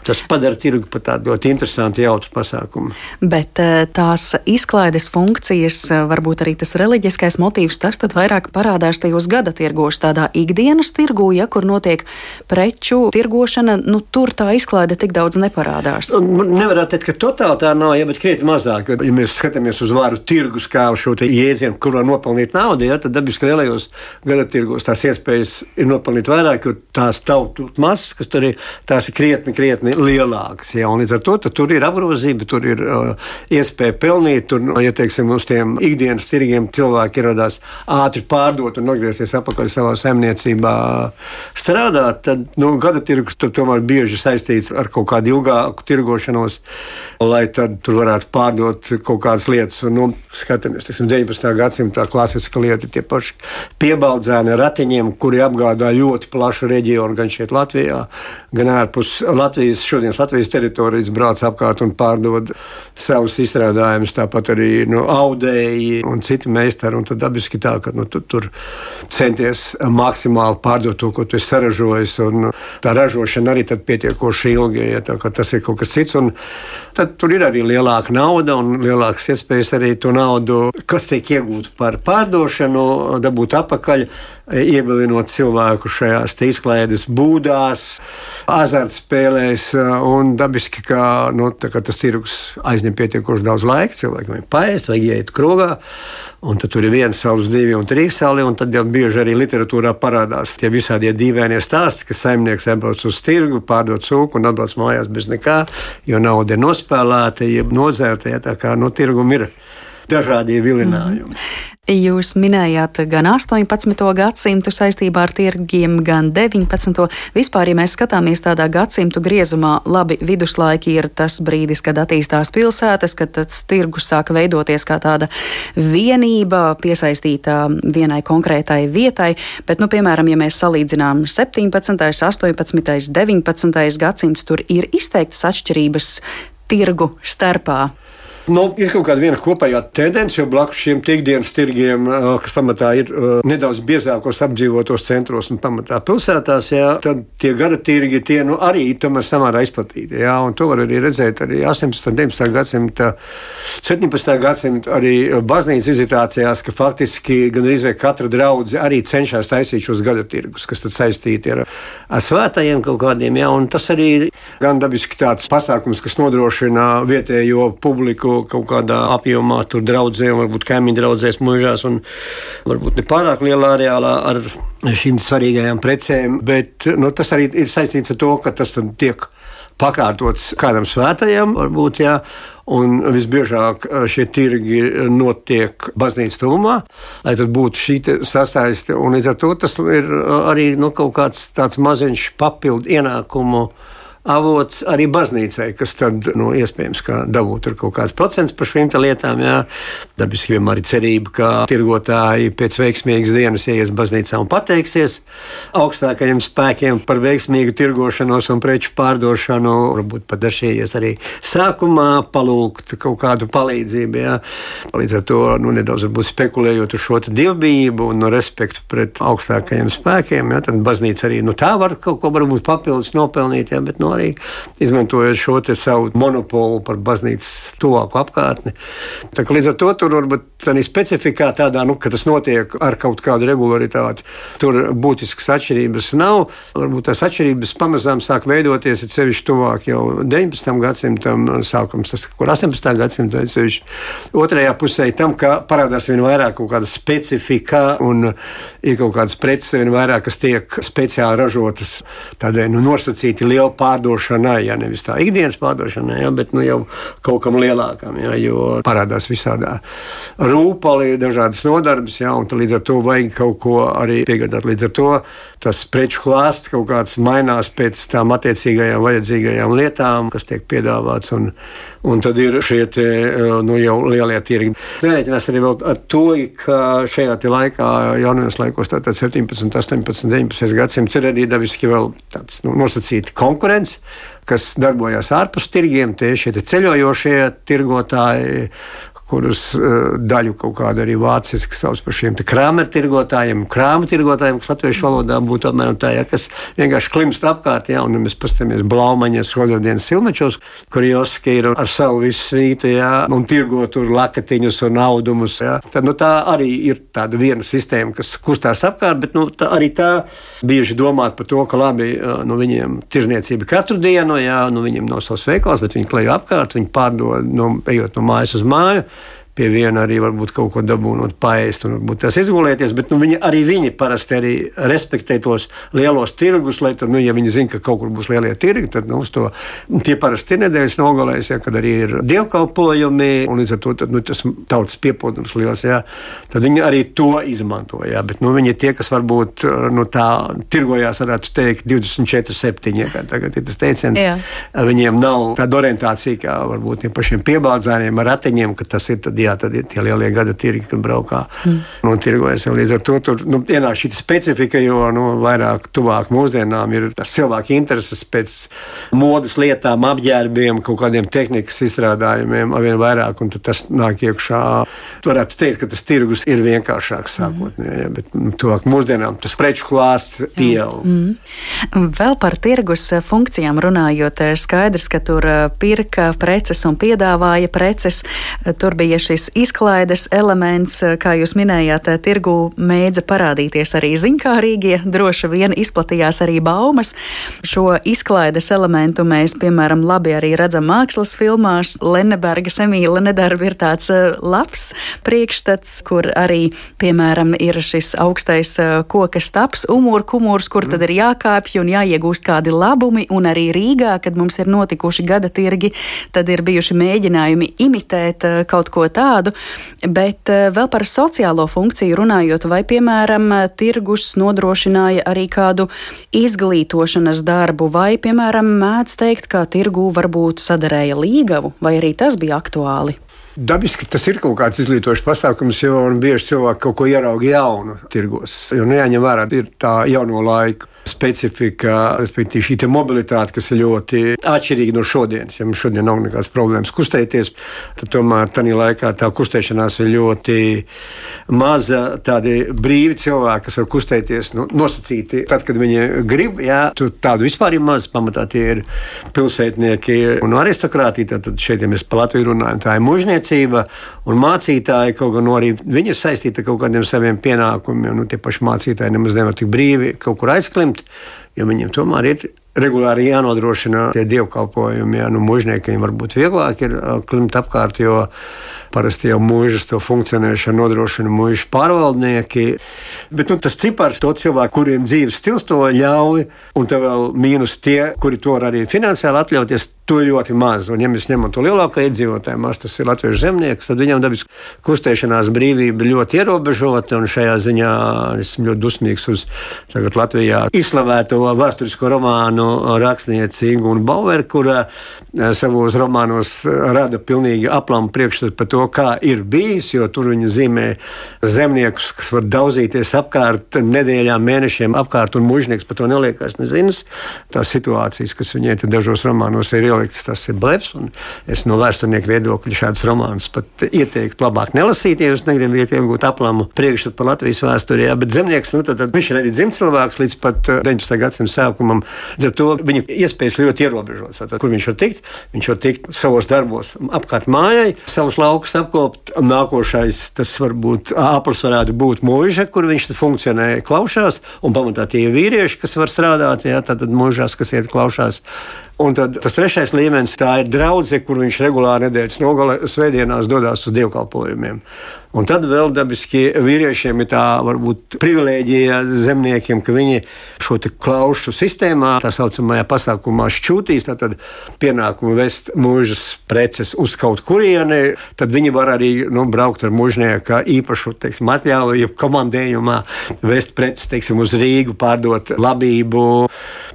Tas padara tirgu par tādu ļoti interesantu, jautru pasākumu. Bet eh, tās izklaides funkcijas, eh, varbūt arī tas reliģiskais motīvs, tas vairāk parādās tajos gada tirgos, tādā ikdienas tirgu, ja kur notiek preču tirgošana, nu tur tā izklaide tik daudz neparādās. Nevarētu teikt, ka totāli tā nav, ja, bet krietni mazāk. Ja mēs skatāmies uz vāru tirgus kā šo jēdzienu, kur var nopelnīt naudu, ja, tad dabiski lielajos gada tirgos tās iespējas ir nopelnīt vairāk, jo tās tautu masas, kas tur ir, tās ir krietni, krietni lielākas. Ja, līdz ar to tur ir apgrozība, tur ir uh, iespēja pelnīt. Tur, ja teiksim, uz tiem ikdienas tirgiem cilvēki ieradās ātri pārdot un atgriezties atpakaļ savā saimniecībā strādāt, tad nu, gada tirgus tur tomēr bieži saistīts ar kaut kādu ilgāku tirgošanos, lai tad tur varētu pārdot kaut kādas lietas. Un, nu, skatāmies, teiksim, 19. gadsimta klasiska lieta, tie paši piebaudzēni ratiņiem, kuri apgādā ļoti plašu reģionu gan šeit Latvijā, gan ārpus Latvijas šodienas Latvijas teritorijas brauc apkārt un pārdod savus izstrādājumus. Tāpat arī nu, audēji un citi meistari. Un tad dabiski tā, ka nu, tu tur centies maksimāli pārdot to, ko tu esi saražojis. Tā ražošana arī pietiekoši ilgi, ja tas ir kaut kas cits. Un tad tur ir arī lielāka nauda un lielākas iespējas arī to naudu, kas tiek iegūta par pārdošanu, dabūt atpakaļ ievilinot cilvēku šajās izklaides būdās, azartspēlēs. Un dabiski, ka nu, tas tirgus aizņem pietiekoši daudz laika, cilvēkiem vajag paēst, vajag iet krogā. Un tad tur ir viena saules, divi un trīs sauli, un tad jau bieži arī literatūrā parādās tie visādie dīvainie stāsti, ka saimnieks atbrauc uz tirgu, pārdod cūku un atbrauc mājās bez nekā, jo nauda ir nospēlēta, jeb nodzērta, ja tā kā no tirguma ir dažādi vilinājumi. Mm. Jūs minējāt gan 18. gadsimtu saistībā ar tirgiem, gan 19. Vispār, ja mēs skatāmies tādā gadsimtu griezumā, labi, viduslaiki ir tas brīdis, kad attīstās pilsētas, kad tas tirgus sāka veidoties kā tāda vienība, piesaistīta vienai konkrētai vietai, bet, nu, piemēram, ja mēs salīdzinām 17., 18., 19. gadsimts, tur ir izteiktas atšķirības tirgu starpā. Nu, ir kaut kāda kopējā tendence, jo blakus šiem tīkdienas tirgiem, kas pamatā ir nedaudz biezākos apdzīvotos centros un pamatā pilsētās, jā, tad tie gada tirgi tie, nu, arī tomēr samērā izplatīti. Jā, to var arī redzēt arī 18. un 19. gadsimta, 17. gadsimta arī baznīcas vizitācijās, ka faktiski gan arī katra draudzene arī cenšas taisīt šos gada tirgus, kas saistīti ar, ar svētajiem kaut kādiem. Jā, tas arī ir gan dabiski tāds pasākums, kas nodrošina vietējo publiku kaut kādā apjomā, tur draudzē, un varbūt kaimiņu draudzēs mūžās, un varbūt ne pārāk lielā areālā ar šīm svarīgajām precēm. Bet nu, tas arī ir saistīts ar to, ka tas tiek pakārtots kādam svētajam, varbūt, jā, un visbiežāk šie tirgi notiek baznīcas tuvumā, lai tad būtu šī sasaiste, līdz ar to tas ir arī nu, kaut kāds tāds maziņš papildu ienākumu avots arī baznīcai, kas tad nu, iespējams dabūt kaut kāds procents par šīm lietām. Jā. Dabiski vienmēr ir cerība, ka tirgotāji pēc veiksmīgas dienas ies baznīcā un pateiksies augstākajiem spēkiem par veiksmīgu tirgošanos un preču pārdošanu. Varbūt pat dažreiz arī sākumā palūgt kaut kādu palīdzību. Jā. Līdz ar to nu, nedaudz spekulējot uz šo dievbijību un no respektu pret augstākajiem spēkiem, jā, tad baznīca arī nu, tā var kaut ko papildus nopelnīt. Jā, bet, nu, arī izmantojot šo savu monopolu par baznīcas tuvāku apkārtni. Tā, līdz ar to tur varbūt tādā specifikā, tādā, nu, ka tas notiek ar kaut kādu regularitāti, tur būtiskas atšķirības nav. Varbūt tās atšķirības pamazām sāk veidoties sevišķi tuvāk jau 19. gadsimtam, sākums tas, kur 18. gadsimta sevišķi otrajā pusē tam, ka parādās vien vairāk kaut kāda specifika un ir kaut kādas preces vien vairāk, kas tiek speciāli ražotas tādai nu, nosacīti lielu pārdošanu pārdošanai, ja nevis tā ikdienas pārdošanai, ja, bet nu, jau kaut kam lielākam, ja, jo parādās visādā rūpali, dažādas nodarbes, ja, un līdz ar to vajag kaut ko arī piegādāt. Līdz ar to tas preču klāsts kaut kāds mainās pēc tām attiecīgajām vajadzīgajām lietām, kas tiek piedāvāts. Un, un tad ir šie te, nu, jau lielie tirgi. Nērēķinās arī ar to, ka šajā laikā, jaunajos laikos, tātad 17, 18, 19 gadsimts, ir arī dabiski vēl tāds nu, nosacīti konkurence kas darbojas ārpus tirgiem, tieši šie ceļojošie tirgotāji, kurus uh, daļu kaut kāda arī vāciski sauc par šiem krāmeru tirgotājiem, krāmu tirgotājiem, kas latviešu valodā būtu apmēram tā, ja, kas vienkārši klimst apkārt, ja, un mēs paskatāmies Blaumaņas, Hododienas silmečos, kur Joski ir ar savu visu svītu, ja, un tirgo tur lakatiņus un audumus, ja. Tad, nu, tā arī ir tāda viena sistēma, kas kustās apkārt, bet nu, tā, arī tā bieži domāt par to, ka labi, nu, viņiem tirzniecība katru dienu, ja, nu, viņiem nav savs veikals, bet viņi klejo apkārt, viņi pārdod, nu, ejot no mājas uz māju pie viena arī varbūt kaut ko dabūnot, paēst un varbūt tas izgulēties. Bet nu, viņi, arī viņi parasti arī respektē tos lielos tirgus, lai tad, nu, ja viņi zina, ka kaut kur būs lielie tirgi, tad nu, to, tie parasti ir nedēļas nogalēs, ja, kad arī ir dievkalpojumi un līdz ar to tad, nu, tas tautas piepildums liels. Ja, tad viņi arī to izmanto. Ja, bet nu, viņi ir tie, kas varbūt nu, tā tirgojās, varētu teikt, 24, 7. Ja, tagad ir tas teiciens. Jā. Viņiem nav tāda orientācija kā varbūt tiem pašiem piebādzēniem ar ratiņiem, ka tas ir tad jā, tad ir tie lielie gada tirgi, kad braukā mm. un tirgojas. Līdz ar to tur nu, ienāk šī specifika, jo nu, vairāk tuvāk mūsdienām ir tas cilvēku intereses pēc modes lietām, apģērbiem, kaut kādiem tehnikas izstrādājumiem, arvien vairāk, un tas nāk iekšā. Varētu teikt, ka tas tirgus ir vienkāršāks sākotnēji, ja, bet nu, tuvāk mūsdienām tas preču klāsts pieaug. Mm. Vēl par tirgus funkcijām runājot, ir skaidrs, ka tur pirka preces un piedāvāja preces. Tur bija šī šis izklaides elements, kā jūs minējāt, tirgu mēdza parādīties arī ziņkārīgie, droši vien izplatījās arī baumas. Šo izklaides elementu mēs, piemēram, labi arī redzam mākslas filmās. Lennebergas Emīla nedarba ir tāds labs priekšstats, kur arī, piemēram, ir šis augstais koka staps, umur kumurs, kur tad ir jākāpj un jāiegūst kādi labumi, un arī Rīgā, kad mums ir notikuši gada tirgi, tad ir bijuši mēģinājumi imitēt eh, kaut ko tādu, bet eh, vēl par sociālo funkciju runājot, vai, piemēram, tirgus nodrošināja arī kādu izglītošanas darbu, vai, piemēram, mēdz teikt, ka tirgu varbūt sadarēja līgavu, vai arī tas bija aktuāli? Dabiski tas ir kaut kāds izglītošs pasākums, jo bieži cilvēki kaut ko ieraudzīja jaunu tirgos. Jo nejāņem vērā, tā jauno laiku specifika, respektīvi šī mobilitāte, kas ir ļoti atšķirīga no šodienas. Ja mums šodien nav nekādas problēmas kustēties, tad tomēr tajā laikā tā kustēšanās ir ļoti maza. Tādi brīvi cilvēki, kas var kustēties nu, nosacīti, tad, kad viņi grib, jā, tādu vispār ir maz. Pamatā tie ir pilsētnieki un aristokrātija. Tad šeit, ja mēs par Latviju runājam, tā ir mužniecība un mācītāji. Kaut gan nu, arī viņi ir saistīti ar kaut kādiem saviem pienākumiem. Nu, tie paši mācītāji nemaz nevar tik brīvi kaut kur aizklimt saņemt, jo viņiem tomēr ir regulāri jānodrošina tie dievkalpojumi. Ja, nu, mužniekiem varbūt vieglāk ir klimt apkārt, jo parasti jau mūžas to funkcionēšanu nodrošina mūža pārvaldnieki. Bet nu, tas cipars, to cilvēku, kuriem dzīves stils to ļauj, un te vēl mīnus tie, kuri to var arī finansiāli atļauties, To ir ļoti maz. Un, ja mēs ņemam to lielāko iedzīvotāju masu, tas ir latviešu zemnieks, tad viņam dabiski kustēšanās brīvība ļoti ierobežota. Šajā ziņā esmu ļoti dusmīgs uz Latvijā izslavēto vēsturisko romānu rakstnieci Ingūnu Baueru, kura eh, savos romānos rada pilnīgi aplamu priekšstatu par to, kā ir bijis, jo tur viņa zīmē zemniekus, kas var daudzīties apkārt nedēļām, mēnešiem apkārt, un mužnieks par to neliekās nezinas. Tās situācijas, kas viņai dažos romānos ir ielikts, tas ir blefs. Es no vēsturnieku viedokļa šādus romānus pat ieteiktu labāk nelasīt, ja jūs negribat iegūt aplamu priekšstatu par Latvijas vēsturē. Bet zemnieks, nu, tad, tad viņš ir arī dzimts cilvēks līdz pat 19. gadsimta sākumam. Ar to viņa iespējas ļoti ierobežotas. Tad, kur viņš var tikt? Viņš var tikt savos darbos apkārt mājai, savus laukus apkopt. Nākošais tas varbūt aplis varētu būt mūža, kur viņš funkcionē klaušās, un pamatā tie vīrieši, kas var strādāt, jā, tad mūžās, kas iet klaušās. Un tad tas trešais līmenis tā ir draudzene, kur viņš regulāri nedēļas nogalē svētdienās dodas uz dievkalpojumiem. Un tad vēl dabiski vīriešiem ir tā varbūt privilēģija zemniekiem, ka viņi šo klaušu sistēmā, tā saucamajā pasākumā šķūtīs, tad pienākumu vest mūžas preces uz kaut kurieni, tad viņi var arī nu, braukt ar mužnieka īpašu teiksim, atļauju, ja komandējumā vest preces teiksim, uz Rīgu, pārdot labību,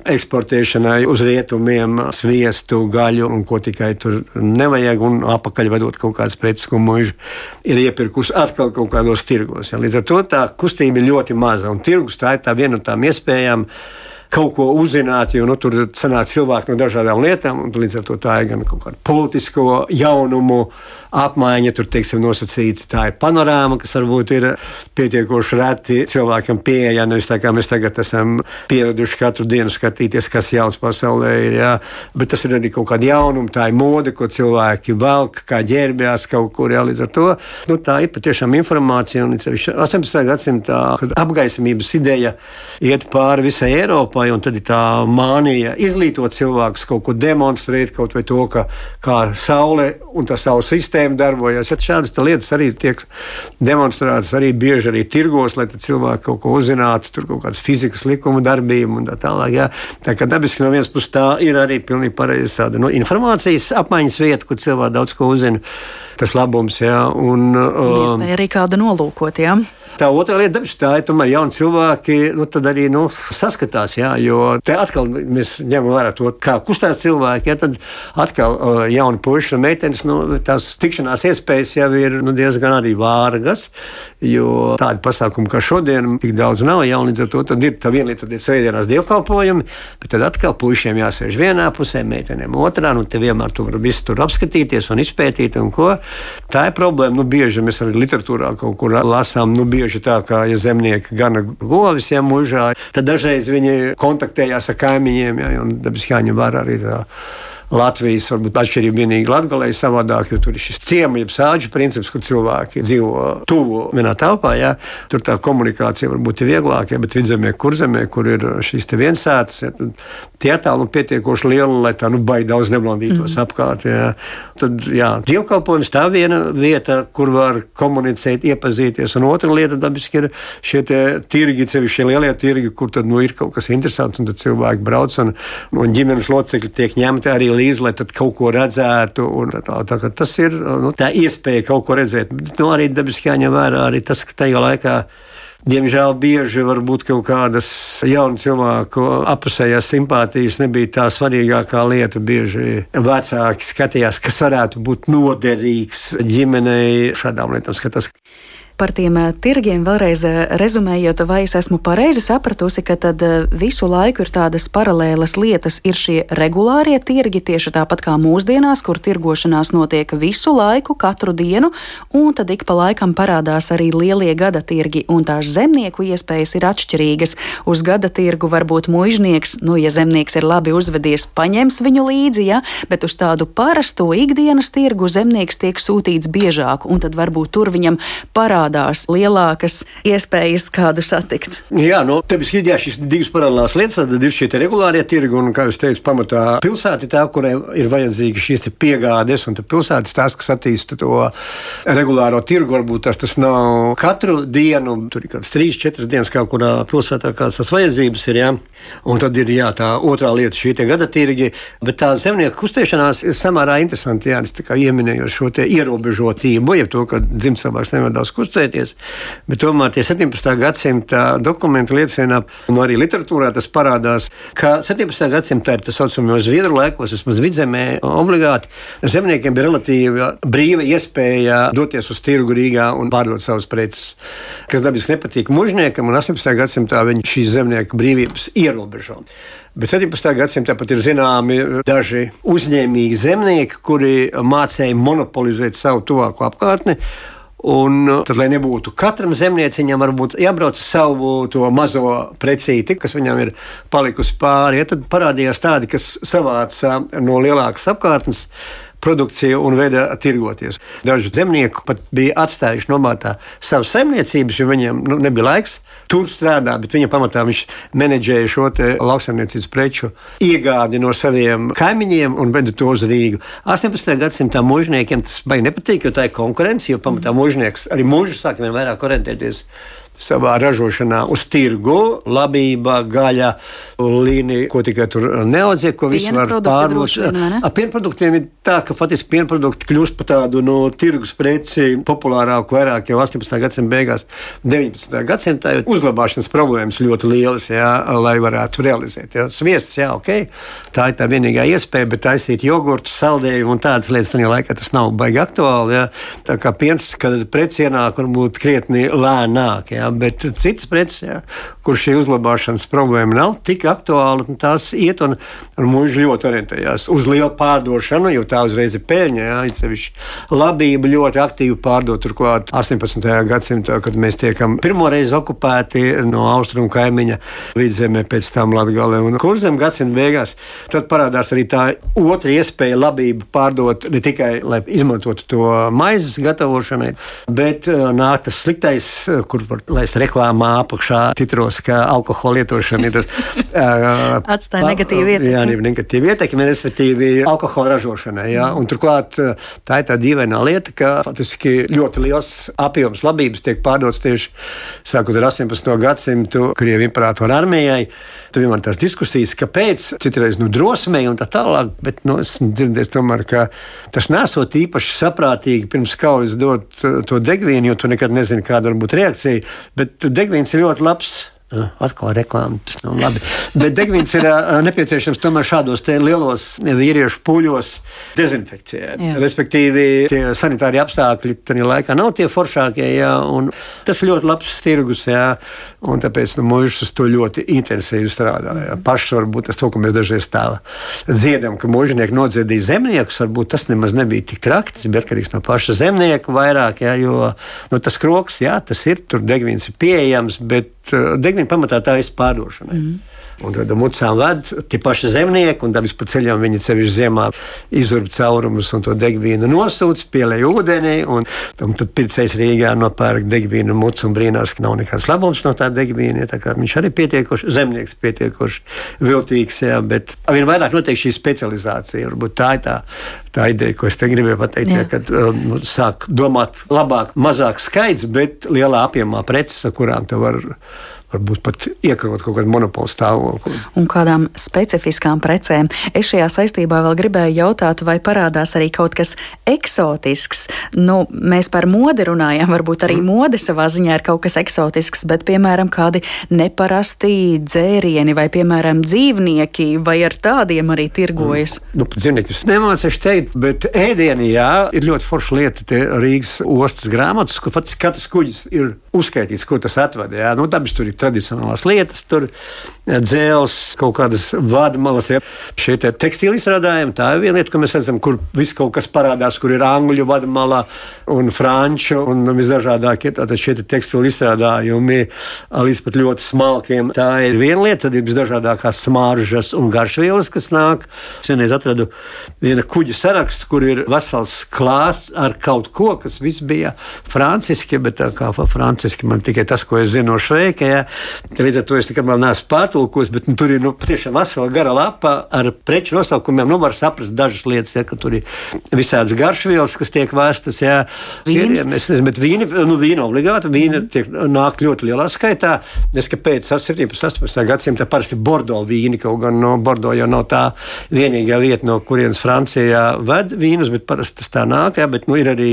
eksportēšanai uz rietumiem, sviestu, gaļu un ko tikai tur nevajag, un apakaļ vedot kaut kādas preces, ko mūža ir iepirkusi tirgus atkal kaut kādos tirgos. Ja. Līdz ar to tā kustība ir ļoti maza, un tirgus tā ir tā viena no tām iespējām kaut ko uzzināt, jo nu, tur sanāk cilvēki no dažādām lietām, līdz ar to tā ir gan kaut kāda politisko jaunumu apmaiņa, tur teiksim, nosacīta. Tā ir panorāma, kas varbūt ir pietiekoši reti cilvēkam pieejama. Nevis tā kā mēs tagad esam pieraduši katru dienu skatīties, kas jauns pasaulē ir. Jā. Bet tas ir arī kaut kāda jaunuma, tā ir mode, ko cilvēki velk, kā ģērbjās kaut kur. Jā. Līdz ar to nu, tā ir patiešām informācija. Un 18. gadsimtā apgaismības ideja iet pāri visai Eiropai, un tad ir tā mānija izglītot cilvēkus, kaut ko demonstrēt, kaut vai to, ka, kā saule un tā saules sistēma sistēma darbojas. Ja šādas lietas arī tiek demonstrētas arī bieži arī tirgos, lai cilvēki kaut ko uzzinātu, tur kaut kādas fizikas likuma darbību un tā tālāk. Jā. Tā kā dabiski no vienas puses tā ir arī pilnīgi pareiza tāda nu, informācijas apmaiņas vieta, kur cilvēki daudz ko uzzina. Tas labums, jā. Un, un iespēja arī kādu nolūkot, jā. Tā otrā lieta, tā ir tomēr jauni cilvēki, nu, tad arī nu, saskatās, jā, jo te atkal mēs ņemam vērā to, kā kustās cilvēki, ja tad atkal uh, jauni puiši un meitenes, nu, tās tikšanās iespējas jau ir nu, diezgan arī vārgas, jo tādi pasākumi kā šodien tik daudz nav, ja līdz ar to tad ir tā viena lieta, tad ir svētdienās dievkalpojumi, bet tad atkal puišiem jāsēž vienā pusē, meitenēm otrā, nu, te vienmēr tu vari visu tur apskatīties un izpētīt un ko. Tā ir problēma, nu, bieži mēs arī literatūrā kaut kur lasām, nu, bieži tā, ka, ja zemnieki gana govis, ja mužā, tad dažreiz viņi kontaktējās ar kaimiņiem, ja, un dabiski jāņem vērā arī tā Latvijas, varbūt atšķirība vienīgi Latgalē savādāk, jo tur ir šis ciema, jeb sāģu princips, kur cilvēki dzīvo tuvu vienā telpā, jā. Tur tā komunikācija varbūt ir vieglāka, bet vidzemē, kurzemē, kur ir šīs te viensētas, ja, tie attālumi pietiekoši lieli, lai tā nu baigi daudz neblandītos mm. apkārt. Jā. Tad, jā, dievkalpojums tā viena vieta, kur var komunicēt, iepazīties, un otra lieta dabiski ir šie tirgi, ceļi, šie lielie tirgi, kur tad nu, ir kaut kas interesants, un tad cilvēki brauc, un, un ģimenes locekļi tiek ņemti arī līdzi, lai kaut ko redzētu. Tā, tā, tas ir nu, tā iespēja kaut ko redzēt. Nu, arī dabiski jāņem vērā arī tas, ka tajā laikā. Diemžēl bieži var būt kaut kādas jaunu cilvēku apusējās simpātijas, nebija tā svarīgākā lieta. Bieži vecāki skatījās, kas varētu būt noderīgs ģimenei šādām lietām. Skatās. Par tiem eh, tirgiem vēlreiz eh, rezumējot, vai es esmu pareizi sapratusi, ka tad eh, visu laiku ir tādas paralēlas lietas, ir šie regulārie tirgi, tieši tāpat kā mūsdienās, kur tirgošanās notiek visu laiku, katru dienu, un tad ik pa laikam parādās arī lielie gada tirgi, un tās zemnieku iespējas ir atšķirīgas. Uz gada tirgu varbūt mužnieks, nu, ja zemnieks ir labi uzvedies, paņems viņu līdzi, ja, bet uz tādu parasto ikdienas tirgu zemnieks tiek sūtīts biežāk, un tad varbūt tur viņam parādās parādās lielākas iespējas kādu satikt. Jā, no tevis ir šīs divas paralēlās lietas. Tad ir šie regulārie tirgi, un, kā jūs teicat, pamatā pilsēta ir tā, kurai ir vajadzīga šīs piegādes, un pilsētas tās, kas attīsta to regulāro tirgu. Varbūt tas, tas nav katru dienu, tur ir kāds trīs, četras dienas, kā kurā pilsētā kādas tas vajadzības ir. Jā. Un tad ir jā, tā otrā lieta, šī gada tirgi, bet tā zemnieku kustēšanās ir samērā interesanti. Jā, es ieminēju šo ierobežotību, ja to, ka dzimtsavāks nevar daudz kustēt kustēties. Bet tomēr tie 17. gadsimta dokumenti liecina, un arī literatūrā tas parādās, ka 17. gadsimta ir tas saucamais zviedru laikos, vismaz vidzemē, obligāti zemniekiem bija relatīvi brīva iespēja doties uz tirgu Rīgā un pārdot savus preces, kas dabiski nepatīk mužniekam, un 18. gadsimtā viņi šīs zemnieku brīvības ierobežo. Bet 17. gadsimtā pat ir zināmi daži uzņēmīgi zemnieki, kuri mācīja monopolizēt savu tuvāko apkārtni. Un uh, tad, lai nebūtu katram zemnieciņam, varbūt jābrauc uz savu mazo precīti, kas viņam ir palikusi pāri, ja tad parādījās tādi, kas savāca no lielākas apkārtnes produkciju un veidā tirgoties. Daži zemnieki pat bija atstājuši nomātā savas saimniecības, jo viņiem nu, nebija laiks tur strādāt, bet viņa pamatā viņš menedžēja šo lauksaimniecības preču iegādi no saviem kaimiņiem un veda to uz Rīgu. 18. gadsimta mūžniekiem tas baigi nepatīk, jo tā ir konkurence, jo pamatā mūžnieks arī mūžus sāk vien vairāk orientēties savā ražošanā uz tirgu, labība, gaļa, līnija, ko tikai tur neaudzē, ko visu var pārdot. Ar pienproduktiem ir tā, ka faktiski pienprodukti kļūst par tādu no tirgus preci populārāku vairāk jau 18. gadsimta beigās, 19. gadsimtā, jo uzlabāšanas problēmas ļoti lielas, jā, lai varētu realizēt. Jā. Sviests, jā, ok, tā ir tā vienīgā iespēja, bet taisīt jogurtu, saldējumu un tādas lietas tajā laikā tas nav baigi aktuāli. Jā. Tā kā piens, kad preci ienāk, varbūt krietni lēnāk. Jā bet citas preces, jā, kur šī uzlabāšanas problēma nav tik aktuāla, tās iet un, un mūži ļoti orientējās uz lielu pārdošanu, jo tā uzreiz ir peļņa. Jā, sevišķi labība ļoti aktīvi pārdot. Turklāt 18. gadsimtā, kad mēs tiekam pirmoreiz okupēti no austrumu kaimiņa vidzemē, pēc tam Latgalē un Kurzem gadsimta beigās, tad parādās arī tā otra iespēja labību pārdot ne tikai, lai izmantotu to maizes gatavošanai, bet nāk tas sliktais, kur var, lai es reklāmā apakšā titros, ka alkohola lietošana ir *laughs* uh, atstāja negatīvu ietekmi. Jā, negatīvu ietekmi, respektīvi alkohola ražošanai. Jā, un turklāt tā ir tā dīvainā lieta, ka faktiski ļoti liels apjoms labības tiek pārdots tieši sākot ar 18. gadsimtu Krievijas imperatora armijai. Tur vienmēr tās diskusijas, kāpēc, citreiz nu, drosmei un tā tālāk, bet nu, esmu dzirdējis tomēr, ka tas nesot īpaši saprātīgi pirms kaujas dot to degvielu, jo tu nekad nezini, kāda var būt reakcija. Bet degvīns ir ļoti labs Atkal reklāma, tas nav labi. Bet degvīns ir nepieciešams tomēr šādos lielos vīriešu pūļos dezinfekcijai. Respektīvi, tie sanitārie apstākļi tajā laikā nav tie foršākie. Jā, tas ir ļoti labs tirgus, jā, un tāpēc nu, mūžs uz to ļoti intensīvi strādā. Jā. Pašs varbūt tas, to, ko mēs dažreiz tā dziedam, ka mūžnieki nodziedīja zemniekus, varbūt tas nemaz nebija tik traki. Tas bija atkarīgs no paša zemnieka vairāk, jā, jo nu, tas kroks, jā, tas ir, tur degvīns ir pieejams, bet degvīns degvielu pamatā tā ir pārdošanai. Mm. Un tad mucām ved tie paši zemnieki, un dabas pa ceļam viņi sevišķi ziemā izurb caurumus un to degvīnu nosūc, pielēj ūdenī, un, un tad pircējs Rīgā nopērk degvīnu mucu un brīnās, ka nav nekāds labums no tā degvīna. Tā viņš arī pietiekoši, zemnieks pietiekoši viltīgs, jā, bet vien vairāk notiek šī specializācija. Varbūt tā ir tā, tā ideja, ko es te gribēju pateikt, jā. Ja, kad um, sāk domāt labāk, mazāk skaits, bet lielā apjomā preces, ar kurām tu vari varbūt pat iekarot kaut kādu monopolu stāvokli. Un kādām specifiskām precēm. Es šajā saistībā vēl gribēju jautāt, vai parādās arī kaut kas eksotisks. Nu, mēs par modi runājam, varbūt arī mm. mode savā ziņā ir kaut kas eksotisks, bet, piemēram, kādi neparasti dzērieni vai, piemēram, dzīvnieki, vai ar tādiem arī tirgojas? Mm. Nu, dzīvniekus nemācīšu teikt, bet ēdieni, jā, ir ļoti forša lieta. Rīgas ostas grāmatas, kur faktiski katrs kuģis ir uzskaitīts, ko tas atvada. Jā. Nu, dabas tur ir tradicionālās lietas, tur dzēles, kaut kādas vadmalas. Ja. Šie te tekstīli izstrādājumi, tā ir viena lieta, ko mēs redzam, kur viss kaut kas parādās, kur ir angļu vadmalā un franču un visdažādākie šie te tekstīli izstrādājumi līdz pat ļoti smalkiem. Tā ir viena lieta, tad ir visdažādākās smaržas un garšvielas, kas nāk. Es vienreiz atradu viena kuģa sarakstu, kur ir vesels klāsts ar kaut ko, kas viss bija franciski, bet tā kā franciski man tikai tas, ko es zinu no šveika. Ja. Līdz ar to es nekad vēl neesmu pārtulkojis, bet nu, tur ir nu, patiešām vesela gara lapa ar preču nosaukumiem. Nu, var saprast dažas lietas, ja, ka tur ir visādas garšvielas, kas tiek vēstas. Ja. Sieriem, es nezinu, bet vīni, nu, vīna obligāti, vīna mm. tiek nāk ļoti lielā skaitā. Es ka pēc 17. un 18. gadsimta parasti Bordo vīni, kaut gan no Bordo jau nav tā vienīgā vieta, no kurienes Francijā ved vīnus, bet parasti tas tā nāk. Ja, bet, nu, ir arī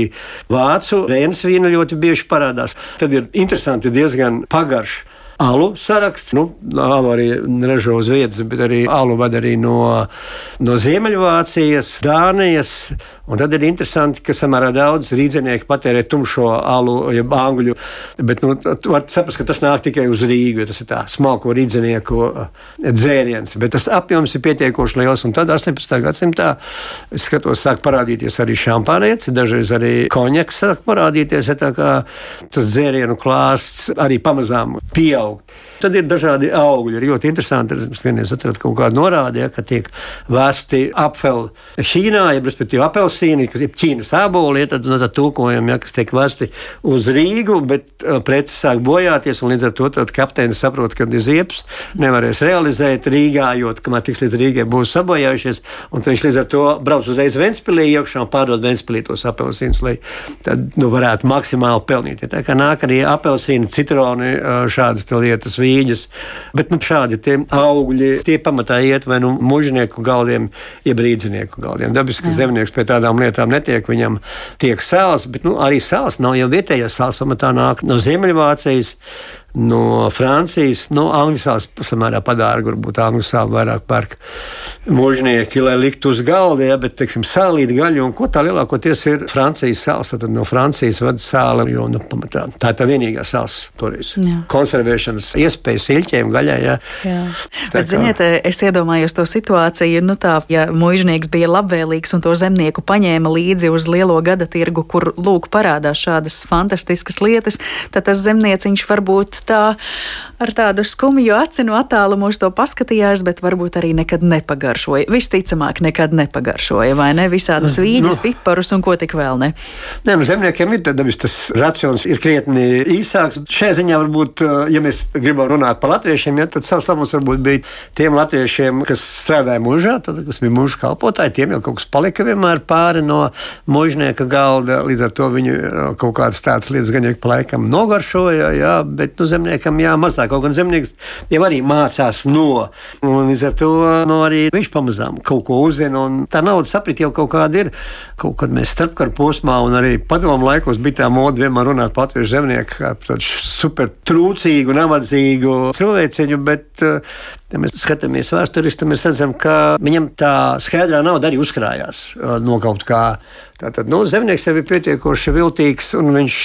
vācu rēnas vīna ļoti bieži parādās. Tad ir interesanti diezgan pagaršs alu saraksts. Nu, alu arī ražo uz vietas, bet arī alu ved arī no, no Ziemeļvācijas, Dānijas. Un tad ir interesanti, ka samērā daudz rīznieki patērē tumšo alu, jeb angļu. Bet nu, var saprast, ka tas nāk tikai uz Rīgu, jo tas ir tā smalko rīznieku dzēriens. Bet tas apjoms ir pietiekoši liels. Un tad 18. gadsimtā skatos, sāk parādīties arī šampānietis, dažreiz arī konjaks sāk parādīties. Ja tas dzērienu klāsts arī pamazām pieaug pieaugt. Tad ir dažādi augļi. Ir ļoti interesanti, ka atrast kaut kādu norādi, ja, ka tiek vēsti apeli Ķīnā, ja respektīvi apelsīni, kas ir Ķīnas āboli, ja, tad no tā tulkojuma, ja, kas tiek vēsti uz Rīgu, bet uh, preces sāk bojāties, un līdz ar to kapteinis saprot, ka ir ziepes, nevarēs realizēt Rīgā, jo kamēr tiks līdz Rīgai būs sabojājušies, un viņš līdz ar to brauc uzreiz Ventspilī iekšā un pārdod Ventspilī tos apelsīnus, lai tad nu, varētu maksimāli pelnīt. Ja, tā kā nāk arī apelsīni, citroni, uh, šādas lietas vīģes. Bet nu, šādi augļi tie pamatā iet vai nu mužnieku galdiem, jeb rīdzinieku galdiem. Dabiski zemnieks pie tādām lietām netiek, viņam tiek sāls, bet nu, arī sāls nav jau vietējais sāls, pamatā nāk no Ziemeļvācijas no Francijas. Nu, angļu sāls samērā padārga, varbūt angļu sāli vairāk pērk mūžnieki, lai liktu uz galda, ja, bet, teiksim, sālīti gaļu un ko tā lielākoties ir Francijas sāls. Tad no Francijas vada sāla, jo, nu, pamatā, tā ir tā vienīgā sāls toreiz. Jā. Konservēšanas iespējas ilķiem gaļai, ja. Jā. Tā bet, kā... ziniet, es iedomājos to situāciju, nu tā, ja mūžnieks bija labvēlīgs un to zemnieku paņēma līdzi uz lielo gada tirgu, kur, lūk, parādās šādas fantastiskas lietas, tad tas zemnieciņš varbūt tā ar tādu skumju aci no attālumu uz to paskatījās, bet varbūt arī nekad nepagaršoja. Visticamāk, nekad nepagaršoja, vai ne? Visādas nu, vīģes, nu, piparus un ko tik vēl ne. Nē, nu zemniekiem ir dabis tas racions ir krietni īsāks. Šajā ziņā varbūt, ja mēs gribam runāt par latviešiem, ja, tad savs labums varbūt bija tiem latviešiem, kas strādāja mužā, tad, kas bija muža kalpotāji, tiem jau kaut kas palika vienmēr pāri no mužnieka galda. Līdz ar to viņi kaut kādas tādas lietas gan jau pa laikam nogaršoja, jā, bet nu, zemniekam jāmazāk. Kaut gan zemnieks jau arī mācās no. Un līdz ar to no arī viņš pamazām kaut ko uzzina. Tā naudas saprit jau kaut kāda ir. Kaut kad mēs starpkara posmā un arī padomu laikos bija tā moda vienmēr runāt latviešu zemnieku kā tādu super trūcīgu, nabadzīgu cilvēciņu, bet Ja mēs skatāmies vēsturiski, tad mēs redzam, ka viņam tā skaidrā nauda arī uzkrājās no kaut kā. Tātad nu, zemnieks jau ir pietiekoši viltīgs, un viņš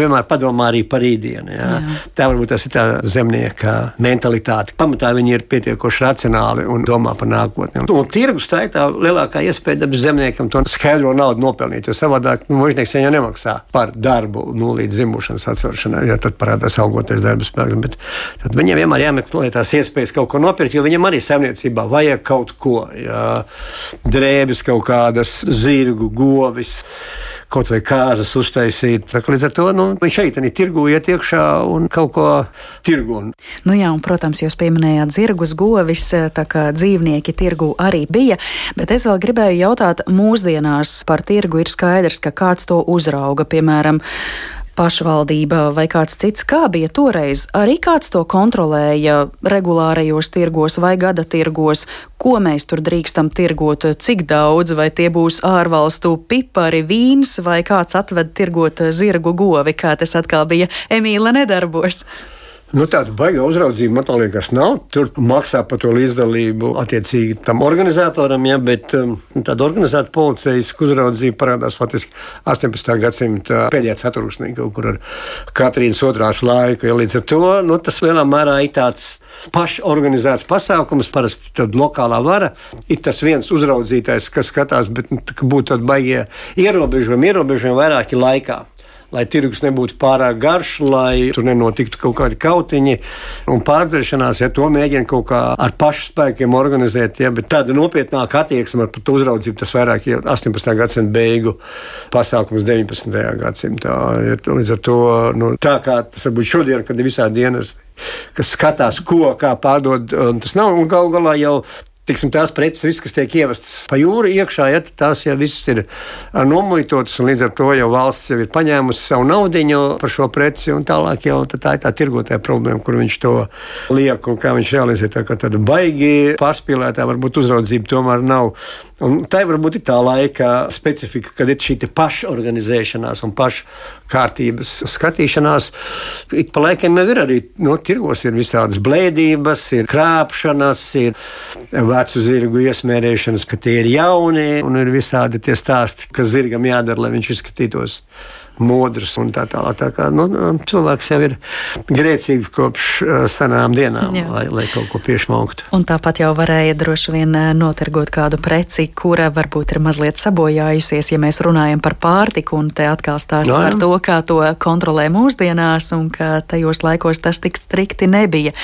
vienmēr padomā arī par rītdienu. Jā. Jā. Tā varbūt tas ir tā zemnieka mentalitāte. Pamatā viņi ir pietiekoši racionāli un domā par nākotni. Un, un tirgus tā ir tā lielākā iespēja zemniekam to skaidro naudu nopelnīt, jo savādāk nu, mūžnieks jau nemaksā par darbu nu, līdz zimušanas atcelšanai, ja tad parādās augoties darba spēks. Bet viņam vienmēr jāmeklē tās iespējas kaut ko nopirkt, jo viņam arī saimniecībā vajag kaut ko. Jā, drēbes, kaut kādas zirgu, govis kaut vai kāzas uztaisīt. Līdz ar to nu, viņš arī tādā tirgu iet iekšā un kaut ko tirgu. Nu jā, un, protams, jūs pieminējāt zirgus, govis, tā kā dzīvnieki tirgu arī bija, bet es vēl gribēju jautāt, mūsdienās par tirgu ir skaidrs, ka kāds to uzrauga, piemēram, pašvaldība vai kāds cits. Kā bija toreiz? Arī kāds to kontrolēja regulārajos tirgos vai gada tirgos, ko mēs tur drīkstam tirgot, cik daudz, vai tie būs ārvalstu pipari, vīns, vai kāds atved tirgot zirgu govi, kā tas atkal bija Emīla nedarbos. Nu, tāda baigta uzraudzība man liekas, nav. Tur maksā par to līdzdalību attiecīgi tam organizatoram, ja, bet um, tāda organizēta policijas uzraudzība parādās faktiski 18. gadsimta pēdējā ceturksnī, kaut kur ar Katrīnas otrās laiku. Ja, līdz ar to nu, tas lielā mērā ir tāds pašorganizēts pasākums, parasti tad lokālā vara ir tas viens uzraudzītājs, kas skatās, bet nu, būtu tādi baigie ierobežojumi, ierobežojumi vairāki laikā lai tirgus nebūtu pārāk garš, lai tur nenotiktu kaut kādi kautiņi un pārdzeršanās. Ja to mēģina kaut kā ar pašu spēkiem organizēt, ja, bet tāda nopietnāka attieksme ar uzraudzību, tas vairāk ir 18. gadsimta beigu pasākums 19. gadsimtā. Ja, līdz ar to nu, tā kā tas varbūt šodien, kad ir visādi dienas, kas skatās, ko kā pārdod, tas nav un gal galā jau Tiksim, tās preces, viss, kas tiek ievestas pa jūru iekšā, ja, tās jau visas ir nomuitotas, un līdz ar to jau valsts jau ir paņēmusi savu naudu par šo preci, un tālāk jau tā ir tā tirgotāja problēma, kur viņš to liek un kā viņš realizē. Tā kā tāda baigi pārspīlētā, varbūt uzraudzība tomēr nav. Un tā varbūt ir tā laika specifika, kad ir šī pašorganizēšanās un paškārtības skatīšanās. Ik pa laikam jau ir arī no, tirgos ir visādas blēdības, ir krāpšanas, ir vecu zirgu iesmērēšanas, ka tie ir jauni un ir visādi tie stāsti, kas zirgam jādara, lai viņš izskatītos modrs un tā tālāk. Tā kā, nu, nu, cilvēks jau ir grēcīgs kopš uh, senām dienām, Jā. lai, lai kaut ko piešmauktu. Un tāpat jau varēja droši vien uh, notirgot kādu preci, kura varbūt ir mazliet sabojājusies, ja mēs runājam par pārtiku. Un te atkal stāsts no, par to, kā to kontrolē mūsdienās un ka tajos laikos tas tik strikti nebija.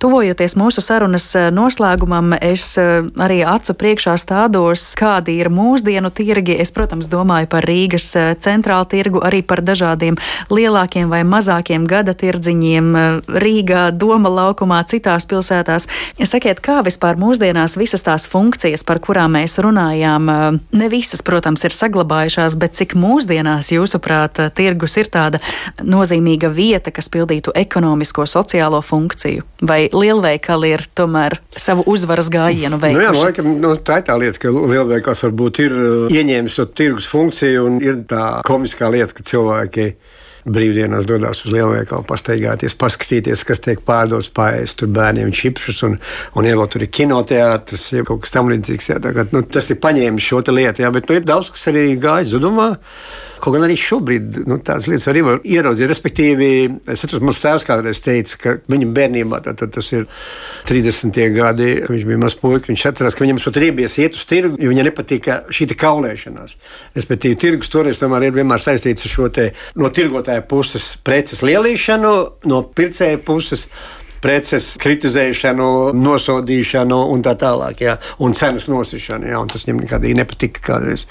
Tuvojoties mūsu sarunas uh, noslēgumam, es arī acu priekšā stādos, kādi ir mūsdienu tirgi. Es, protams, domāju par Rīgas centrālu tirgu tirgu arī par dažādiem lielākiem vai mazākiem gada tirdziņiem eh, Rīgā, Doma laukumā, citās pilsētās. Sakiet, kā vispār mūsdienās visas tās funkcijas, par kurām mēs runājām, eh, ne visas, protams, ir saglabājušās, bet cik mūsdienās, jūsuprāt, eh, tirgus ir tāda nozīmīga vieta, kas pildītu ekonomisko, sociālo funkciju? Vai lielveikali ir tomēr savu uzvaras gājienu veikuši? Nu jā, laikam, nu, tā ir tā lieta, ka lielveikals varbūt ir ieņēmis to tirgus funkciju un ir tā komiskā lieta lieta, ka cilvēki brīvdienās dodas uz lielveikalu, pastaigāties, paskatīties, kas tiek pārdots, pāriest tur bērniem čipsus, un, un jau tur ir kinoteātris, ja kaut kas tamlīdzīgs. Nu, tas ir paņēmis šo lietu, jā, bet nu, ir daudz, kas arī gājis zudumā. Kaut gan arī šobrīd nu, tādas lietas var ieraudzīt. Respektīvi, es atceros, mans tēvs kādreiz teica, ka viņa bērnībā tā, tā, tas ir 30. gadi, kad viņš bija mazs puika. Viņš atcerās, ka viņam šeit riebies iet uz tirgu, jo viņam nepatika šī kaulēšanās. Respektīvi, tirgus toreiz tomēr ir vienmēr saistīts ar šo no tirgotāja puses preces lielīšanu, no pircēja puses preces kritizēšanu, nosodīšanu un tā tālāk, jā, un cenas nosišanu. Jā, un tas viņam nekādīgi nepatika kādreiz.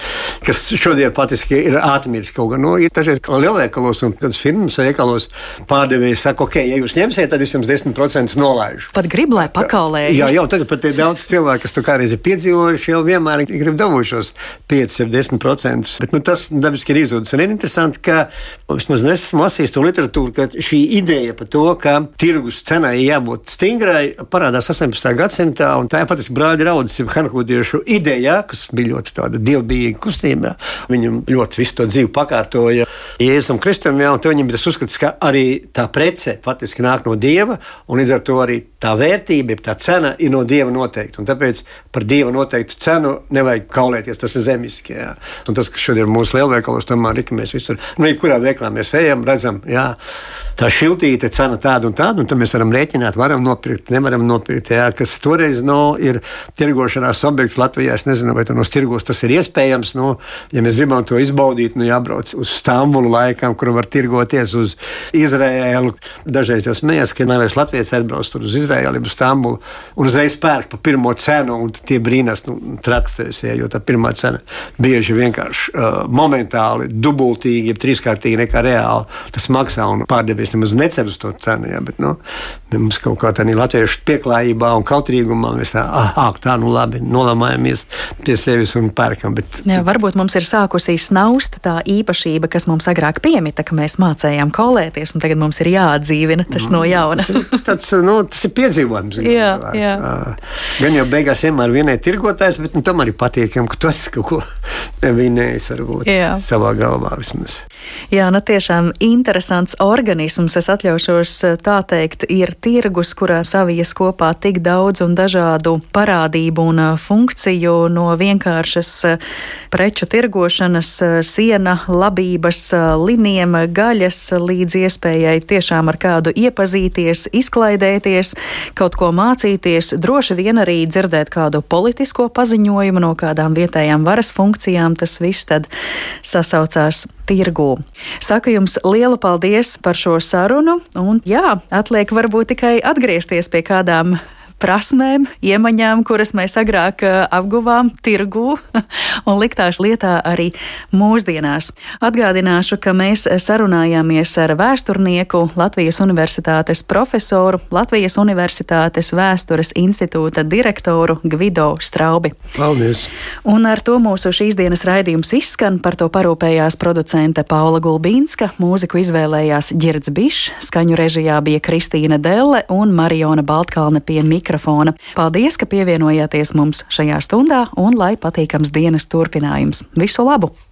Kas šodien patiesībā ir atmiris kaut kā. Nu, ir dažreiz lielveikalos un firmas veikalos pārdevēji saka, ok, ja jūs ņemsiet, tad es jums 10% nolaižu. Pat grib, lai pakaulē. Jā, jau tagad pat ir daudz cilvēku, kas to kādreiz ir piedzīvojuši, jau vienmēr grib dabūšos 5 vai 10%. Bet nu, tas dabiski ir izzudis. Un ir interesanti, ka vismaz nesmu lasījis to literatūru, ka šī ideja par to, ka tirgus cenai ir jābūt stingrai, parādās 18. gadsimtā. Tā ir patiesībā brāļa raudas, jau hanhūdiešu ideja, kas bija ļoti dievbijīga kustība. Viņam ļoti visu to dzīvi pakārtoja Jēzum Kristum, jā, un viņam tas uzskats, ka arī tā prece faktiski nāk no dieva, un līdz ar to arī tā vērtība, tā cena ir no dieva noteikta. Tāpēc par dieva noteiktu cenu nevajag kaulēties, tas ir zemiski. Jā. Un tas, kas šodien mūsu lielveikalos, tomēr ir, ka mēs visur, nu, jebkurā veiklā mēs ejam, redzam, jā tā šiltīte cena tāda un tāda, un tad mēs varam rēķināt, varam nopirkt, nevaram nopirkt. Jā, kas toreiz no, ir tirgošanās objekts Latvijā. Es nezinu, vai no tirgos tas ir iespējams. No, ja mēs gribam to izbaudīt, nu jābrauc uz Stambulu laikam, kur var tirgoties uz Izraēlu. Dažreiz jau smējās, ka nevis Latvijas atbrauc uz Izraēlu, uz Stambulu un uzreiz pērk pa pirmo cenu, un tie brīnās, nu, trakstēs, ja, jo tā pirmā cena bieži vienkārši uh, momentāli dubultīgi, ja trīskārtīgi nekā reāli tas maksā, un pārdevies nemaz necer uz to cenu, ja, bet, nu, mums kaut kā tādā latviešu pieklājībā un kautrīgumā mēs tā, ah, ah tā, nu labi, nolamājamies pie sevis un pērkam. Bet, Jā, varbūt mums ir sākusi snaust tā īpašība, kas mums agrāk piemita, ka mēs mācējām kolēties, un tagad mums ir jāatdzīvina tas no jauna. tas, tāds, nu, tas ir piedzīvojums. Jā, jā. Gan jau beigās vienmēr vienai tirgotājs, bet nu, tam arī patīkam, ka tu esi kaut ko *laughs* vinējis varbūt jā. savā galvā vismaz. Jā, nu tiešām interesants organisms. Es atļaušos tā teikt, ir tirgus, kurā savies kopā tik daudz un dažādu parādību un funkciju, no vienkāršas preču tirgošanas, siena, labības, liniem, gaļas, līdz iespējai tiešām ar kādu iepazīties, izklaidēties, kaut ko mācīties, droši vien arī dzirdēt kādu politisko paziņojumu no kādām vietējām varas funkcijām. Tas viss tad sasaucās tirgū. Saku jums lielu paldies par šo sarunu, un jā, atliek varbūt tikai atgriezties pie kādām prasmēm, iemaņām, kuras mēs agrāk eh, apguvām tirgū *laughs* un liktās lietā arī mūsdienās. Atgādināšu, ka mēs sarunājāmies ar vēsturnieku, Latvijas Universitātes profesoru, Latvijas Universitātes vēstures institūta direktoru Gvido Straubi. Paldies! Un ar to mūsu šīs dienas raidījums izskan. Par to parūpējās producente Paula Gulbīnska, mūziku izvēlējās Girds Bišs, skaņu režijā bija Kristīna Delle un Mariona Baltkalne pie mikrofona mikrofona. Paldies, ka pievienojāties mums šajā stundā un lai patīkams dienas turpinājums. Visu labu!